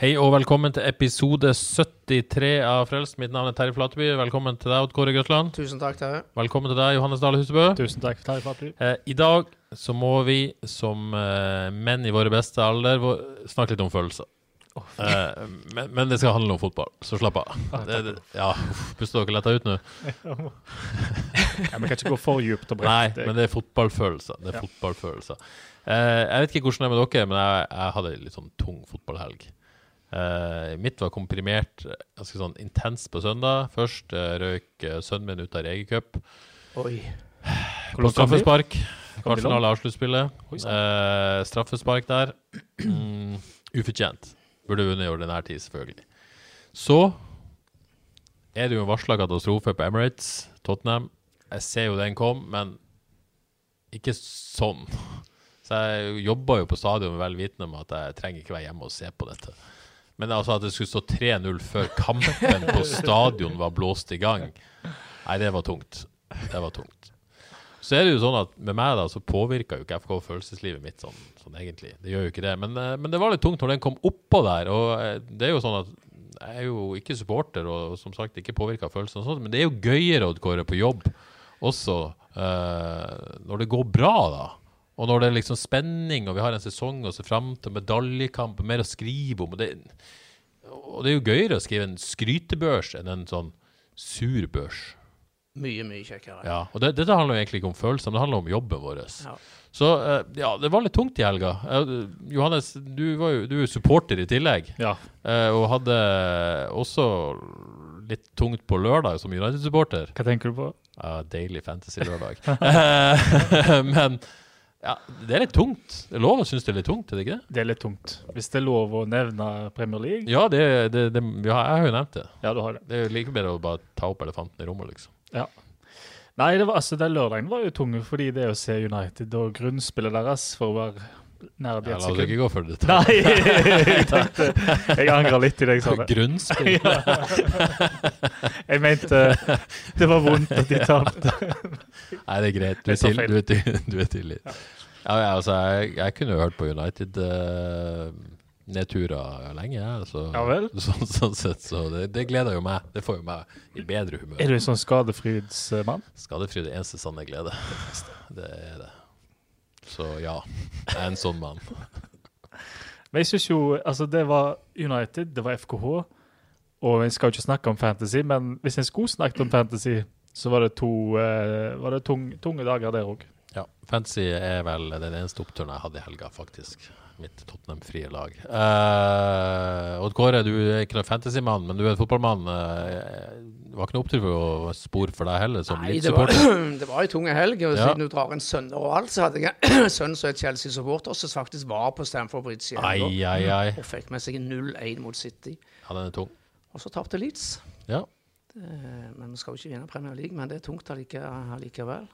Hei og velkommen til episode 73 av Frelst. Mitt navn er Terje Flateby. Velkommen til deg, Odd Kåre Grøtland. Tusen takk, Terje. Velkommen til deg, Johannes Dale Husebø. Tusen takk. Terje Flateby. Eh, I dag så må vi, som eh, menn i våre beste alder, snakke litt om følelser. Eh, men, men det skal handle om fotball, så slapp av. Det, det, ja, Puster dere letta ut nå? Ja, Vi kan ikke gå for djupt og Nei, men det er fotballfølelser. Det er Ja. fotballfølelser. Eh, jeg vet ikke hvordan det er med dere, men jeg, jeg hadde en litt sånn tung fotballhelg. Eh, mitt var komprimert, eh, ganske sånn intens på søndag. Først uh, røyk uh, sønnen min ut av Regercup på straffespark. Kvartfinale avsluttspillet. Uh. Straffespark der. Mm, ufortjent. Burde vunnet i ordinær tid, selvfølgelig. Så er det jo en varsla katastrofe på Emirates, Tottenham. Jeg ser jo den kom, men ikke sånn. Så jeg jobba jo på stadion vel vitende om at jeg trenger ikke være hjemme og se på dette. Men altså at det skulle stå 3-0 før kampen på stadion var blåst i gang, nei, det var tungt. Det var tungt. Så er det jo sånn at med meg da, så påvirker jo ikke FK følelseslivet mitt sånn, sånn egentlig. Det gjør jo ikke det. Men, eh, men det var litt tungt når den kom oppå der. Og eh, det er jo sånn at jeg er jo ikke supporter og som sagt ikke påvirka av følelsene, og sånt, men det er jo gøyere å Kåre på jobb også uh, når det går bra, da. Og når det er liksom spenning, og vi har en sesong å se fram til, medaljekamp, og mer å skrive om. Og det, og det er jo gøyere å skrive en skrytebørs enn en sånn sur børs. Mye, mye kjekkere. Ja, og det, Dette handler jo egentlig ikke om følelser, men det handler om jobben vår. Ja. Så eh, ja, det var litt tungt i helga. Eh, Johannes, du, var jo, du er jo supporter i tillegg, Ja. eh, og hadde også litt tungt på lørdag som United-supporter. Hva tenker du på? Ja, deilig fantasy-lørdag. Men ja, det er litt tungt. Det er lov å synes det er litt tungt, er det ikke det? Det er litt tungt. Hvis det er lov å nevne Premier League? Ja, det, det, det, ja jeg har jo nevnt det. Ja, du har det. Det er jo like bedre å bare ta opp elefanten i rommet, liksom. Ja. Nei, det var, altså, den lørdagen var jo tung fordi det å se United og grunnspillet deres for å være nær Ja, la oss ikke gå for det. Nei, jeg tenkte Jeg angrer litt i det jeg sa. Grunnspill. Jeg mente det var vondt at de tapte. Nei, det er greit. Du er, Jeg til, du er, til, du er tilgitt. Ja, ja, altså, jeg, jeg kunne hørt på United uh, nedturer lenge, jeg. Så, Ja vel? Sånn, sånn sett, så det, det gleder jo meg. Det får jo meg i bedre humør. Er du en sånn skadefrydsmann? Skadefryd er eneste sanne glede. Det er det. Så ja, jeg er en sånn mann. Men jeg synes jo Altså, det var United, det var FKH, og en skal jo ikke snakke om fantasy, men hvis en skulle snakket om fantasy, så var det to eh, Var det tung, tunge dager der òg. Ja, Fantasy er vel den eneste oppturen jeg hadde i helga, faktisk. Mitt Tottenham-frie lag. Uh, Odd Kåre, du er ikke noen fantasymann, men du er en fotballmann. Det var ikke noe opptur å spore for deg heller, som Leeds-supporter? det var ei tung helg. Og Ja. siden du drar en sønn og alt, så hadde jeg en sønn som er Chelsea-supporter, som faktisk var på Stamford Bridge i helga. Og fikk med seg en 0-1 mot City. Ja, den er tung. Og så tapte Leeds. Ja. Det, Men vi skal jo ikke vinne Premier League, men det er tungt allike- allikevel.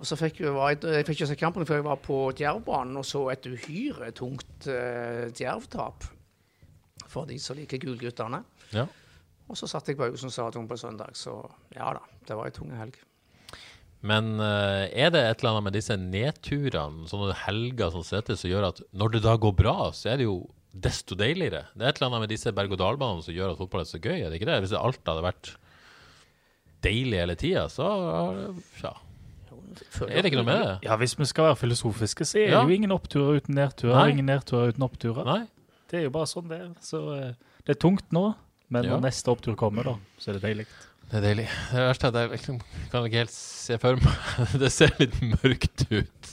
Og så fikk jeg, jeg fikk ikke se kampen før jeg var på Djervbanen og så et uhyre tungt uh, Djerv-tap. For de som liker Gulguttene. Ja. Og så satt jeg på Haugesund stadion på søndag, så ja da, det var ei tung helg. Men eh, er det et eller annet med disse nedturene, sånne helger som dette, som gjør at når det da går bra, så er det jo desto deiligere? Det er et eller annet med disse berg-og-dal-banene som gjør at fotball er så gøy, er det ikke det? Hvis alt hadde vært deilig hele tida, så ja. Er det ikke noe med det? Ja, hvis vi skal være filosofiske, så er Ja. det jo ingen oppturer uten nedturer. Nei. Ingen nedturer uten oppturer. Nei? Det er jo bare sånn det er. Så eh, det er tungt nå, men Ja. når neste opptur kommer, da, så er det deilig. Det er deilig. Det verste er at jeg liksom kan ikke helt se for meg Det ser litt mørkt ut.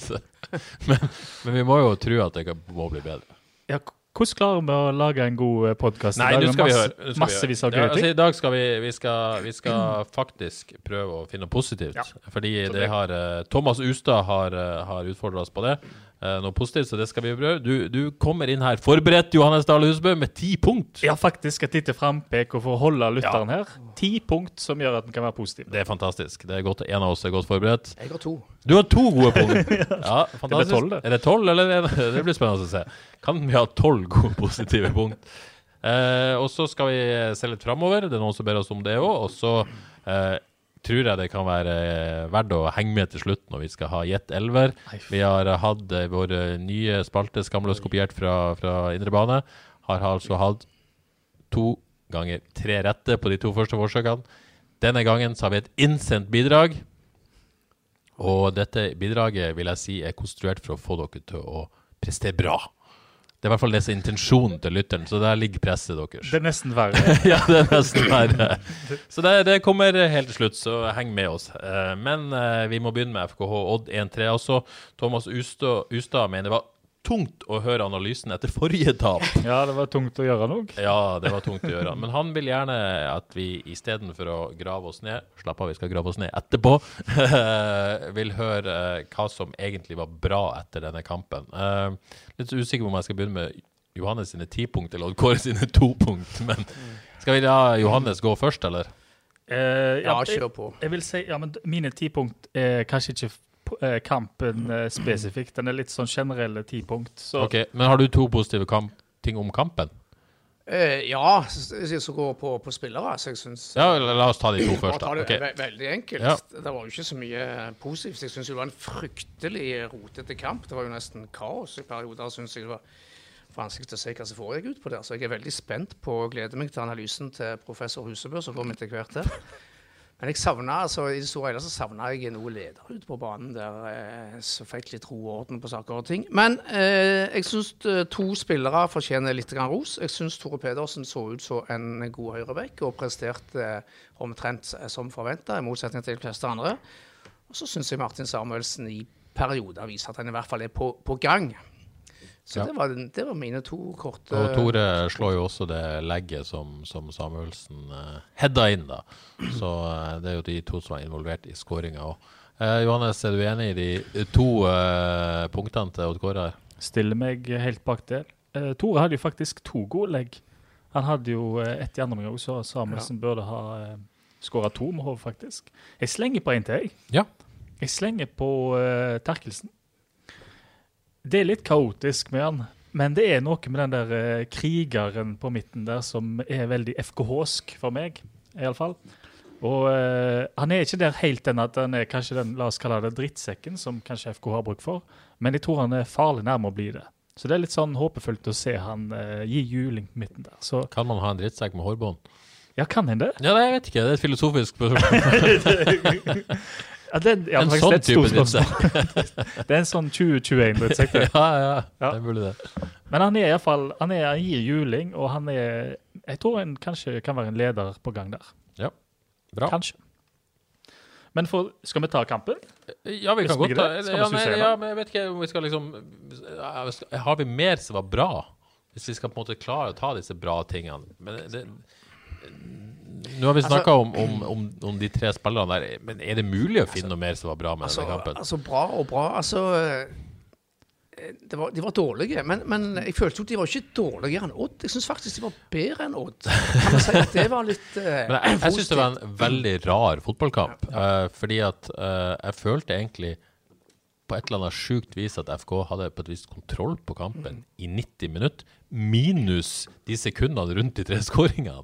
Men, men vi må jo tro at det må bli bedre. Ja, Hvordan klarer vi å lage en god podkast? Nei, nå skal vi nå skal vi høre. Ja, altså. I dag skal vi, vi, skal, vi skal faktisk prøve å finne noe positivt. Ja. Fordi det har eh, Thomas Ustad har, uh, har utfordra oss på det. Eh, noe positivt, så det skal vi prøve. Du, du kommer inn her forberedt, Johannes Dale Husbø, med ti punkt. Ja, faktisk et lite frampek for å holde lytteren her. Ti punkt som gjør at den kan være positiv. Det er fantastisk. Det er godt En av oss er godt forberedt. Jeg har to. Du har to gode punkt. Ja, fantastisk. tolv, det. Er det tolv, eller er det, det blir spennende å se. Kan vi ha tolv gode positive punkt? Eh, og så skal vi se litt framover. Det er noen som ber oss om det òg. Og så eh, tror jeg det kan være eh, verdt å henge med til slutt når vi skal ha Jet Elver. Vi har eh, hatt eh, vår nye spalte skamløst kopiert fra, fra indre bane. Har altså hatt to ganger tre rette på de to første forsøkene. Denne gangen så har vi et innsendt bidrag. Og dette bidraget vil jeg si er konstruert for å få dere til å prestere bra. Det er i hvert fall det som er intensjonen til lytteren, så der ligger presset deres. Det er nesten verre. ja, det er nesten verre. Så det, det kommer helt til slutt, så heng med oss. Eh, Men eh, vi må begynne med FKH Odd 1-3 også. Thomas Ustad mener det var tungt å høre analysen etter forrige tap. Ja, det var tungt å gjøre noe. Ja, det var tungt å gjøre. Men han vil gjerne at vi istedenfor å grave oss ned Slapp av, vi skal grave oss ned etterpå. vil høre eh, hva som egentlig var bra etter denne kampen. Eh, litt usikker på om jeg skal begynne med Johannes sine ti punkt eller Odd Kåre sine to punkt. Men skal vi la Johannes gå først, eller? Eh, Ja, ja, kjør på. jeg vil si, ja, men Mine ti punkt er kanskje ikke kampen eh, spesifikt. Den er litt sånn generelle ti punkt. Så Ok, Men har du to positive kamp ting om kampen? Uh, ja, s- hvis jeg skal gå på, på spillere, så jeg syns Ja, la oss ta de to først, da. det Ok. ve veldig enkelt. Ja. Det var jo ikke så mye positivt. Jeg syns det var en fryktelig rotete kamp. Det var jo nesten kaos i perioder. Synes jeg det var vanskelig å se hva som foregikk ut på der. Så jeg er veldig spent på og gleder meg til analysen til professor Husebø, som kommer etter hvert der. Men jeg savna altså, i det store hele så savna jeg noe leder ute på banen der eh, som fikk litt ro og orden på saker og ting. Men eh, jeg syns to spillere fortjener litt ros. Jeg syns Tore Pedersen så ut som en god høyrebekk og presterte eh, omtrent eh, som forventa, i motsetning til de fleste andre. Og så syns jeg Martin Samuelsen i perioder viser at han i hvert fall er på, på gang. Så Ja. det, var, det var mine to korte Og Tore slår jo også det legget som, som Samuelsen uh, heada inn, da. Så uh, det er jo de to som er involvert i skåringa òg. Johannes, er du enig i de to uh, punktene til Odd Kåre her? stiller meg helt bak. Eh, Tore hadde jo faktisk to gode legg. Han hadde jo eh, ett i andre omgang, så Samuelsen burde ha uh, skåra to med hodet, faktisk. Jeg slenger på en til, jeg. Ja. Jeg slenger på uh, Terkelsen. Det er litt kaotisk med han, men det er noe med den der eh, krigeren på midten der som er veldig FKH-sk for meg, iallfall. Og uh, han er ikke der helt enn at han er kanskje den la oss kalle det drittsekken som kanskje FK har bruk for, men jeg tror han er farlig nærme å bli det. Så det er litt sånn håpefullt å se han uh, gi juling på midten der. Så Kan man ha en drittsekk med hårbånd? ja, kan han det? Ja, det, jeg vet ikke. Det er et filosofisk spørsmål. Ja, det, ja, en sånn type drittsekk. Det er en sånn 2021-drittsekk. det. ja, ja, Ja. det burde det. Men han er iallfall Han, er, han gir juling, og han er Jeg tror han kanskje kan være en leder på gang der. Ja, Bra. Kanskje. Men for, skal vi ta kampen? Ja, vi kan godt ta ja, men, ja, men jeg vet ikke om vi skal liksom Har vi mer som var bra? Hvis vi skal på en måte klare å ta disse bra tingene. Men det, nå har vi Altså- om, om, om, om de tre spillerne der, men er det mulig å finne noe mer som var bra med Altså, denne kampen? altså bra og bra. Altså eh, det var, De var dårlige, men, men jeg følte jo at de var ikke dårligere enn Odd. Jeg syns faktisk de var bedre enn Odd. Kan man si at det var litt uh, Men jeg, jeg syns det var en veldig rar fotballkamp. eh, fordi at uh, jeg følte egentlig på et eller annet sjukt vis at FK hadde på et vis kontroll på kampen i 90 minutter, minus de sekundene rundt de tre skåringene.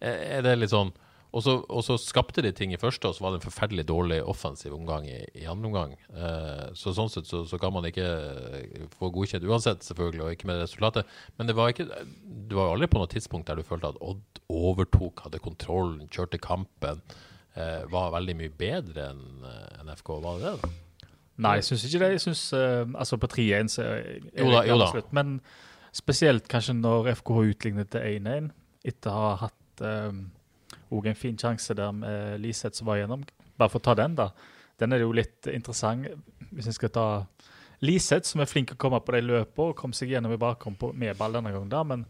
Er er det litt sånn og så, og så skapte de ting i første, og så var det en forferdelig dårlig offensiv omgang i, i andre omgang. Eh, så sånn sett så, så kan man ikke eh, få godkjent uansett, selvfølgelig, og ikke med resultatet. Men det var ikke Du var aldri på noe tidspunkt der du følte at Odd overtok, hadde kontrollen, kjørte kampen. Eh, var veldig mye bedre enn en FK. Var det det? da? Nei, jeg syns ikke det. Jeg synes, uh, altså På 3-1 så er det Jo da, jo da. Men spesielt kanskje når FK utlignet til 1-1, etter å ha hatt òg en fin sjanse der med Liseth som var igjennom. Bare for å ta den, da. Den er jo litt interessant, hvis en skal ta Liseth, som er flink til å komme på de løpene, og komme seg gjennom i bakhånd med ball denne gangen. da, men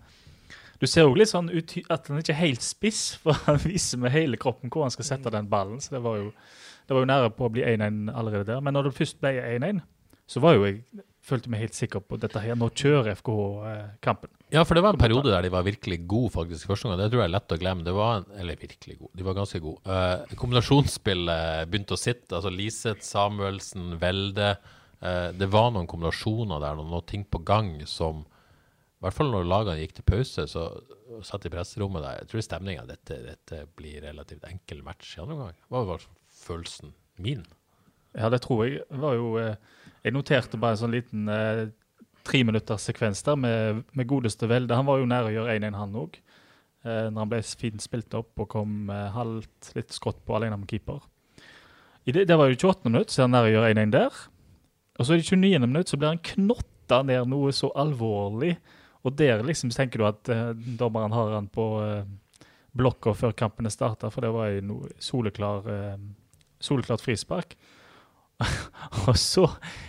du ser òg litt sånn ut, at han ikke er helt spiss, for han viser med hele kroppen hvor han skal sette den ballen. så det var jo, det var jo nære på å bli 1-1 allerede der. Men når det først ble 1-1, så var jo jeg følte meg helt sikker på dette her. Nå kjører FKH eh, kampen. Ja, for det var en periode der de var virkelig gode faktisk første gang. Det tror jeg er lett å glemme. Det var en, eller virkelig gode, de var ganske gode. Uh, kombinasjonsspillet begynte å sitte. altså Liseth, Samuelsen, Velde. Uh, det var noen kombinasjoner der, noen, noen ting på gang som I hvert fall når lagene gikk til pause, så satt i presserommet der. Jeg tror stemninga dette, dette blir relativt enkel match i andre omgang. Hva var følelsen min? Ja, det tror jeg. Det var jo, eh, jeg noterte bare en sånn liten treminutters sekvens der med, med godeste Velde. Han var jo nær å gjøre 1-1, han òg. Eh, når han ble fint spilt opp og kom eh, halvt litt skrått på alene med keeper. Det, det var jo 28. minutt, så er han nær å gjøre 1-1 der. Og så i det 29. minutt så blir han knotta ned noe så alvorlig. Og der liksom tenker du at eh, dommeren har han på eh, blokka før kampene starta, for det var jo noe soleklar, eh, soleklart frispark. og så,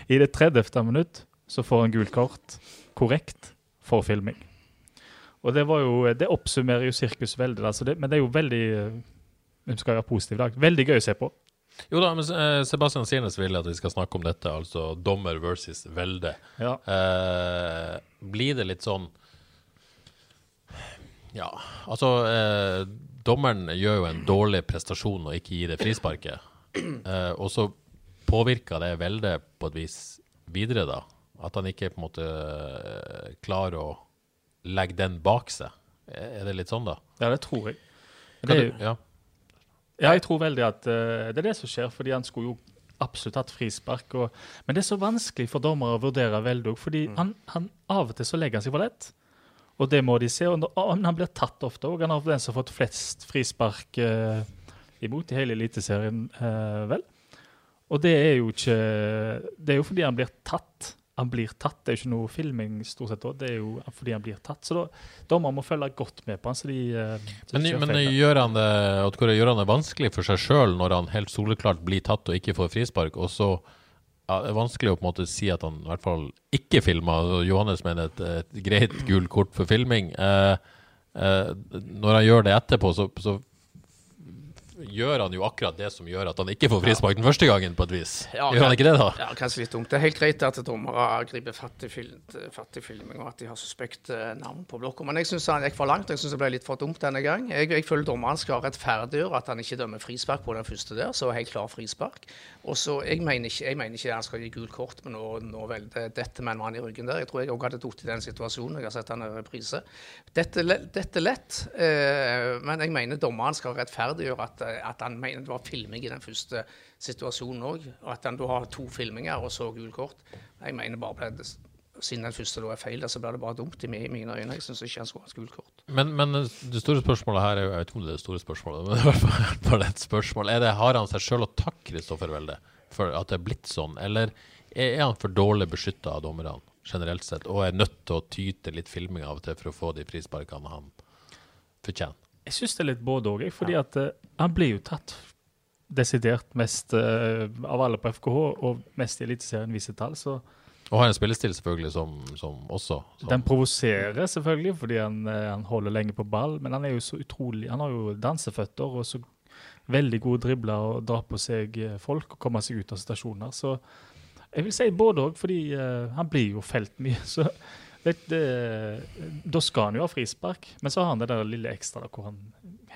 i det 30. minutt, så får han gult kort. Korrekt for filming. Og det var jo, det oppsummerer jo sirkus veldig, altså det, men det er jo veldig eh, Vi skal være positive i dag. Veldig gøy å se på. Jo da, men eh, Sebastian Sirnes vil at vi skal snakke om dette, altså dommer versus velde. Ja. Eh, blir det litt sånn Ja, altså eh, Dommeren gjør jo en dårlig prestasjon og ikke gir det frisparket. Eh, og så påvirker det Velde på et vis videre, da. At han ikke på en måte eh, klarer å legge den bak seg. Er det litt sånn, da? Ja, det tror jeg. Det er jo, ja. ja, jeg tror veldig at uh, det er det som skjer, fordi han skulle jo absolutt hatt frispark. Og, men det er så vanskelig for dommere å vurdere veldig fordi fordi han, han, av og til så legger han seg for lett. Og det må de se. Og når- han blir tatt ofte òg. Han har den som har fått flest frispark uh, imot i hele Eliteserien, uh, vel. Og det er jo ikke Det er jo fordi han blir tatt. Han blir tatt. Det er jo ikke noe filming stort sett da. Det er jo fordi han blir tatt. Så da, dommer må følge godt med på han. Så de, eh, så Men, men gjør, han det, gjør han det vanskelig for seg sjøl når han helt soleklart blir tatt og ikke får frispark, og så ja, det er vanskelig å på en måte si at han i hvert fall ikke filma. Johannes mener et, et greit gult kort for filming. Eh, eh, når han gjør det etterpå, så, så gjør han jo akkurat det som gjør at han ikke får frispark den første gangen, på et vis. Ja, gjør han ikke det, da? Ja, kanskje litt dumt. Det er helt greit at dommere griper fatt i, fil filming, og at de har suspekt eh, navn på blokka. Men jeg syns han gikk for langt. Jeg syns det ble litt for dumt denne gang. Jeg, jeg føler dommeren skal rettferdiggjøre at han ikke dømmer frispark på den første der, så helt klar frispark. Og så, Jeg mener ikke, jeg mener ikke han skal gi gult kort, men nå, nå vel, det, dette med en mann i ryggen der. Jeg tror jeg òg hadde falt i den situasjonen. Jeg har sett han i reprise. Dette, dette er lett, eh, men jeg mener dommeren skal rettferdiggjøre at, at han mener det var filming i den første situasjonen òg. Og at han da har to filminger og så gult kort. Jeg mener bare ble Siden den første da er feil, så blir det bare dumt i mine øyne. Jeg syns ikke han skulle hatt gult kort. Men, men det store spørsmålet her er jo Jeg vet ikke om det er det store spørsmålet, men i hvert fall et spørsmål. Er det, har han seg sjøl å takke Kristoffer Welde for at det er blitt sånn, eller er han for dårlig beskytta av dommerne generelt sett, og er nødt til å ty til litt filming av og til for å få de frisparkene han fortjener? Jeg syns det er litt både òg, fordi at uh, han blir jo tatt desidert mest uh, av alle på FKH, og mest i Eliteserien viser tall. Så Og har en spillestil selvfølgelig som, som også som, den provoserer selvfølgelig, fordi han, eh, han holder lenge på ball, men han er jo så utrolig Han har jo danseføtter og så veldig gode dribler og drar på seg folk og kommer seg ut av stasjoner. Så jeg vil si både òg, fordi uh, han blir jo felt mye. Så da skal han jo ha frispark, men så har han det der lille ekstra da, hvor han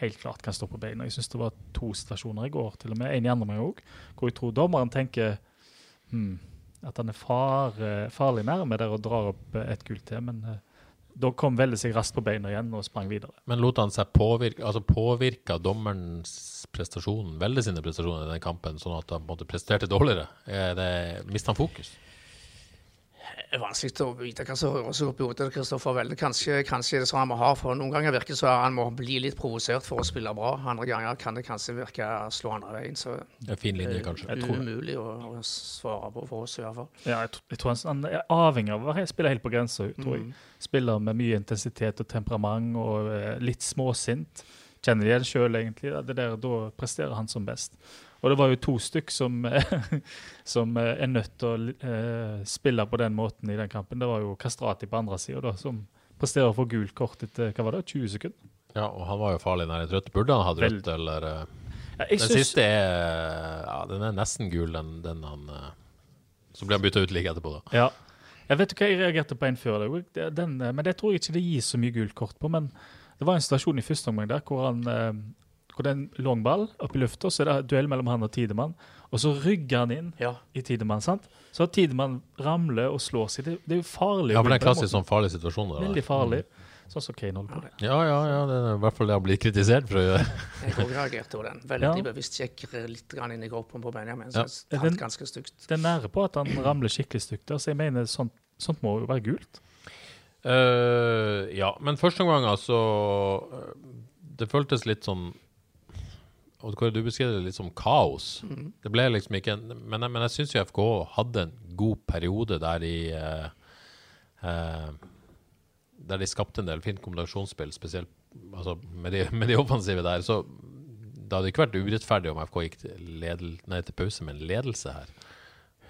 helt klart kan stå på beina. Jeg syns det var to situasjoner i går, til og med, en i andre meg òg, hvor jeg tror dommeren tenker hmm, at han er far, farlig nærme der og drar opp eh, et gull til. Men eh, da kom Velle seg raskt på beina igjen og sprang videre. Men lot han seg påvirke altså påvirka dommerens prestasjon, veldig sine prestasjoner i den kampen, sånn at han presterte dårligere? Er Mista han fokus? Det er vanskelig å vite hva som hører seg opp i hodet til Kristoffer Welde. Kanskje, kanskje er sånn han må ha, for noen ganger virker det som han må bli litt provosert for å spille bra. Andre ganger kan det kanskje virke slå andre veien. Så En fin linje, kanskje. Jeg det tror er umulig å, å svare på for oss, i hvert fall. Ja, jeg, jeg tror han, er avhengig av å spille helt på grensa, tror jeg. Spiller med mye intensitet og temperament og eh, litt småsint. kjenner igjen sjøl, egentlig. Det der, da presterer han som best. Og det var jo to stykk som, som eh, er nødt til å eh, spille på den måten i den kampen. Det var jo Kastrati på andre sida, som presterer for gult kort etter hva var det, 20 sekunder. Ja, og han var jo farlig nær et rødt. Burde han hatt rødt, eller eh, Ja, Den synes... siste er Ja, den er nesten gul, den, den han Så blir han bytta ut like etterpå, da. Ja. Jeg vet ikke hva jeg reagerte på en før Den, men det tror jeg ikke det gis så mye gult kort på. Men det var en situasjon i første omgang der hvor han hvor det er en langball opp i lufta, så er det duell mellom han og Tidemann. Og så rygger han inn Ja. i Tidemann. sant? Så har Tidemann ramler og slår seg. Det, det er jo farlig. Ja, for det er klassisk sånn farlig situasjon. det der. Veldig farlig. Sånn som Kane holder på det. Ja, ja, ja. Det er i hvert fall det han blir kritisert for å gjøre. Jeg òg reagerte på den. Veldig Ja. bevisst gikk litt grann inn i kroppen på Benjamin. Så ja. det ganske stygt. Det er nære på at han ramler skikkelig stygt så jeg mener sånt, sånt må jo være gult. Uh, ja, men første omgang, altså eh, Det føltes litt sånn og Kåre, du beskrev det litt som kaos. Det ble liksom ikke en, Men, men jeg syns FK hadde en god periode der de eh, eh, Der de skapte en del fint kombinasjonsspill, spesielt altså, med, de, med de offensive der. Så det hadde ikke vært urettferdig om FK gikk til, ledel, nei, til pause med en ledelse her.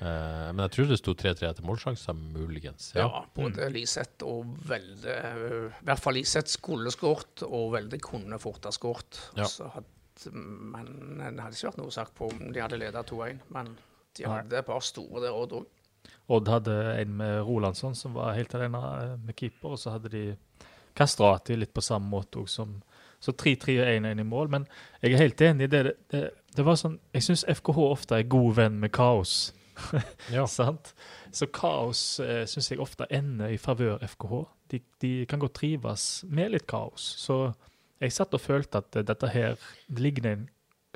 Eh, men jeg tror det sto 3-3 etter målsjanser, muligens. Ja, både Liseth og Velde øh, I hvert fall Liseth skulle skåret, og Velde kunne fort ha skåret. Ja. Så Men det hadde ikke vært noe sagt på om de hadde ledet 2-1. Men de hadde et par store der Odd òg. Odd hadde en med Rolandsson som var helt alene eh, med keeper, og så hadde de Kastrati litt på samme måte òg som Så 3-3 og 1-1 i mål. Men jeg er helt enig i det. Det, det, det var sånn Jeg syns FKH ofte er god venn med kaos. Ja. Sant? Så kaos eh, syns jeg ofte ender i favør FKH. De, de kan godt trives med litt kaos. Så jeg satt og følte at eh, dette her Det ligger en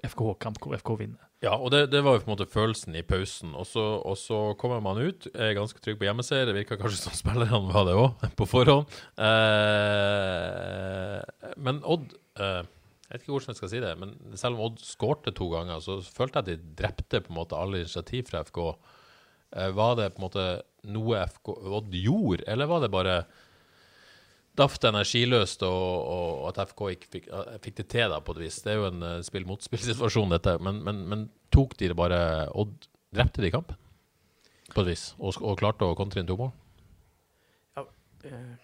FKH-kamp hvor FK vinner. Ja, og det, det var jo på en måte følelsen i pausen. Og så, og så kommer man ut, er ganske trygg på hjemmeseier. Det virka kanskje som spillerne var det òg, på forhånd. Eh, men Odd eh, Jeg vet ikke hvordan jeg skal si det, men selv om Odd skårte to ganger, så følte jeg at de drepte på en måte alle initiativ fra FK. Eh, var det på en måte noe FK Odd gjorde, eller var det bare daft energiløst, og, og at FK ikke fikk, eh, fikk det til, da, på et vis. Det er jo en uh, spill-mot-spill-situasjon, dette. Men, men, men tok de det bare Odd drepte de kampen, på et vis, og, og klarte å kontre inn to mål? Eh,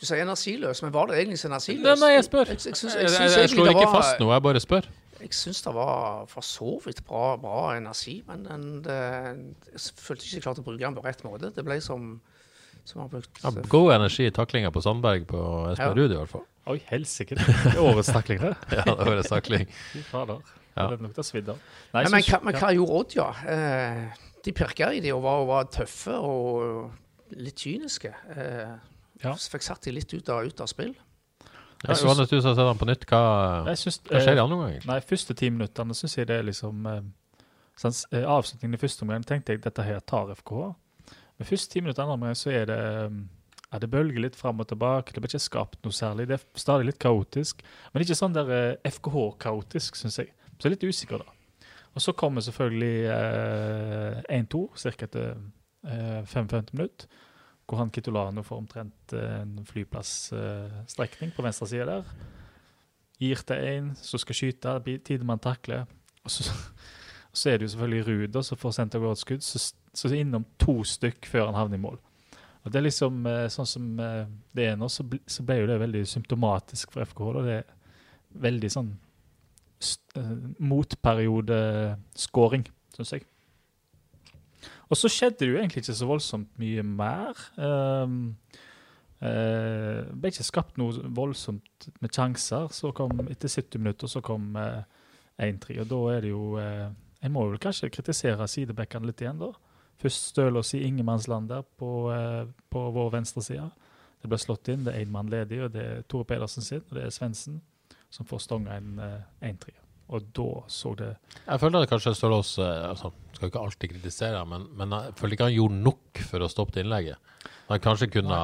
Du sier energiløs, men var det egentlig så energiløst? Nei, nei, jeg spør. Jeg, jeg, syns- Jeg, jeg, jeg, jeg slår ikke var- fast noe, jeg bare spør. Jeg syns det var for så vidt bra, bra energi, men den, det, jeg følte ikke jeg klarte å bruke den på rett måte. Det ble som, som har brukt Ja, god energi i taklinga på Sandberg på Espen Ja. Ruud, i hvert fall. Oi, helsike. Det er årets takling, det. Ja, det er årets takling. Fy fader. Ja. Det er nok det av. Men, men, hva, men hva gjorde Odd, ja? Eh, de pirka i det og var, var tøffe og litt kyniske. Eh, Ja. Fikk satt de litt ut av, ut av spill. Jeg synes, Johannes, du som har sett han på nytt, hva, synes, hva skjer i eh, andre omgang? Nei, første ti minuttene syns jeg det er liksom eh, sånn, eh, Avslutningen i første omgang tenkte jeg dette her tar FKH. Men først ti minutter andre så er det eh, ja, det bølger litt fram og tilbake. Det blir ikke skapt noe særlig. Det er stadig litt kaotisk. Men ikke sånn der eh, FKH-kaotisk, syns jeg. Så litt usikker, da. Og så kommer selvfølgelig eh, 1-2 ca. etter eh, 55 minutter. Hvor han Kitolano får omtrent eh, en flyplassstrekning på venstre side der. Gir til en som skal skyte, Tidemann takler. Og så, så er det jo selvfølgelig Ruud da, som får sendt av gårde skudd, så, så innom to stykk før han havner i mål. Og det er liksom eh, sånn som eh, det er nå, så, ble, så ble jo det veldig symptomatisk for FKH. Da. Det er veldig sånn eh, motperiodeskåring, syns jeg. Og så skjedde det jo egentlig ikke så voldsomt mye mer. Um, uh, det ble ikke skapt noe voldsomt med sjanser. Så kom Etter 70 minutter så kom uh, 1-3, og da er det jo uh, En må vel kanskje kritisere sidebackene litt igjen, da. Først Stølås i ingenmannsland på, eh, på vår venstre side. Det ble slått inn, det er én mann ledig, og det er Tore Pedersen sin, og det er Svendsen som får stonga en eh, 1-3. Og da så det Jeg føler at kanskje Stølås eh, altså, Skal ikke alltid kritisere men, men jeg føler ikke han gjorde nok for å stoppe det innlegget. Han kanskje kunne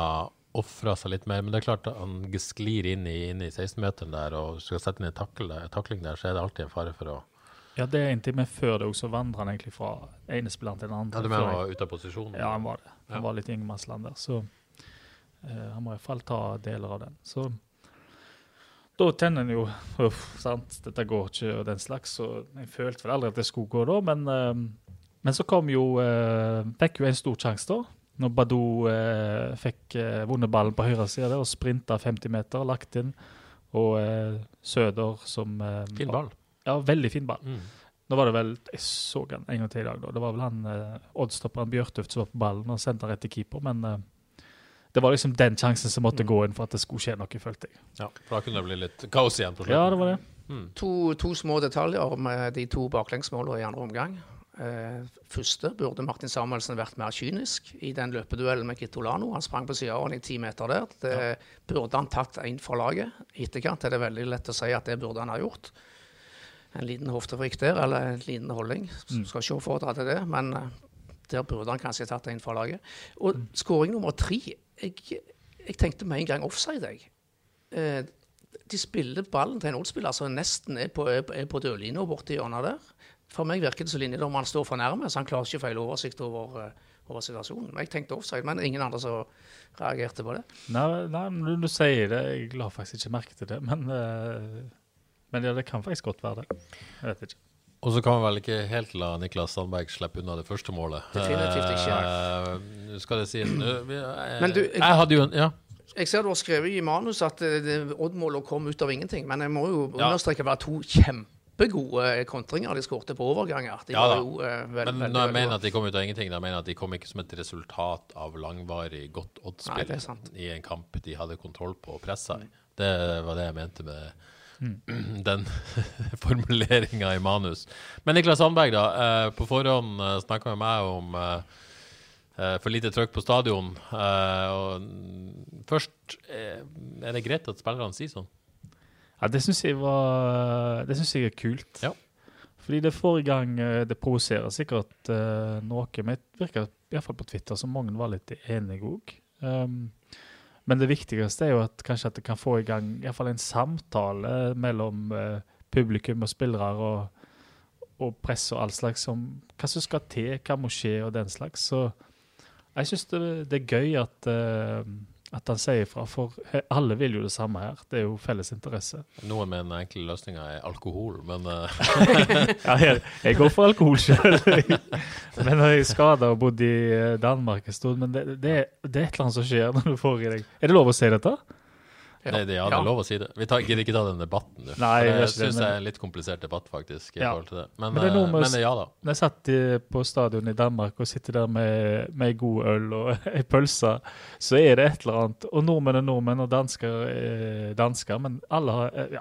ofra seg litt mer, men det er klart han sklir inn i, inn i 16-meteren der og skal sette inn en takling der, så er det alltid en fare for å Ja, det er en time før det også vandrer han egentlig fra ene spilleren til den andre. Ja, Du mener han var ute av posisjon? Ja, han var det. Han Ja. var litt i ingenmannsland der, så uh, han må iallfall ta deler av den. Så da tenner en jo Uff, sant, dette går ikke, og den slags. Så jeg følte vel aldri at det skulle gå da, men, uh, men så kom jo uh, Fikk jo en stor sjanse, da. Når Badou eh, fikk eh, vunnet ballen på høyre side og sprinta 50 meter, lagt inn. Og Søder som Fin ball. Ja, veldig fin ball. Mm. Nå var det vel Jeg så han en gang til i dag, da. Det var vel han eh, oddstopperen Bjørtuft som var på ballen og sendte han rett til keeper, men eh, det var liksom den sjansen som måtte gå inn for at det skulle skje noe, følte jeg. Ja, for da kunne det bli litt kaos igjen på slutten. Ja, det var det. Mm. To, to små detaljer med de to baklengsmålene i andre omgang. Eh, første burde Martin Samuelsen vært mer kynisk i den løpeduellen med Kitolano. Han sprang på sida av han i ti meter der. Det burde han tatt inn for laget. I etterkant er det veldig lett å si at det burde han ha gjort. En liten hoftefrikk der, eller en liten holdning. Skal ikke oppfordre til det, men eh, der burde han kanskje tatt en for laget. Og skåring nummer tre jeg, jeg tenkte med en gang offside, jeg. Eh, de spiller ballen til en oddspiller som nesten er på, er på, er på dørlinja borti hjørnet der. For meg virker det så linjedommeren står for nærme, så han klarer ikke å feile oversikt over, eh, over situasjonen. Jeg tenkte offside, men ingen andre som reagerte på det. Nei, nei når du sier det Jeg la faktisk ikke merke til det, men, eh, men ja, det kan faktisk godt være det. Jeg vet ikke. Og så kan vi vel ikke helt la Niklas Sandberg slippe unna det første målet. Definitivt ikke. Uh, skal det sies nå, jeg, Men du, jeg- jeg hadde jo en Ja. Jeg ser du har skrevet i manus at eh, Odd-målet kom ut av ingenting, men jeg må jo Ja. understreke at det var to kjempegode kontringer de skårte på overganger. De Ja var da. jo uh, vel- Men når jeg mener at de kom ut av ingenting, da mener jeg at de kom ikke som et resultat av langvarig godt det sant. i en kamp de hadde kontroll på og pressa i. Det var det jeg mente med den formuleringa i manus. Men Niklas Sandberg, da. Eh, på forhånd uh, snakka med meg om eh, eh, for lite trøkk på stadion. Eh, og mm, først, eh, er det greit at spillerne sier sånn? Ja, det syns jeg jeg er kult. Ja. Fordi det får i gang eh, Det provoserer sikkert eh, noe, men det virker iallfall på Twitter som mange var litt enige òg. Um, men det viktigste er jo at kanskje at det kan få i gang i fall en samtale mellom eh, publikum og spillere og, og press og all slags om hva som skal til, hva må skje og den slags. Så jeg syns det, det er gøy at, eh, at han sier ifra, for alle vil jo det samme her. Det er jo felles interesse. Noen mener den enkle løsninga er alkohol, men uh... Ja, jeg, jeg går for alkohol sjøl. men jeg er skada og bodd i eh, Danmark en stund Men det, det, det er et eller annet som skjer når du får i deg Er det lov å si dette? Ja. det, det, ja, det Ja. er lov å si det. Vi tar, gidder ikke ta den debatten du. Nei, jeg det det, syns jeg er en litt komplisert debatt, faktisk. i Ja. forhold til det. Men, Men det er noe eh, med- men ja da. Når jeg satt på stadion i Danmark og sitter der med, med god øl og ei pølse, så er det et eller annet Og nordmenn er nordmenn, og dansker er dansker, men alle har eh, Ja.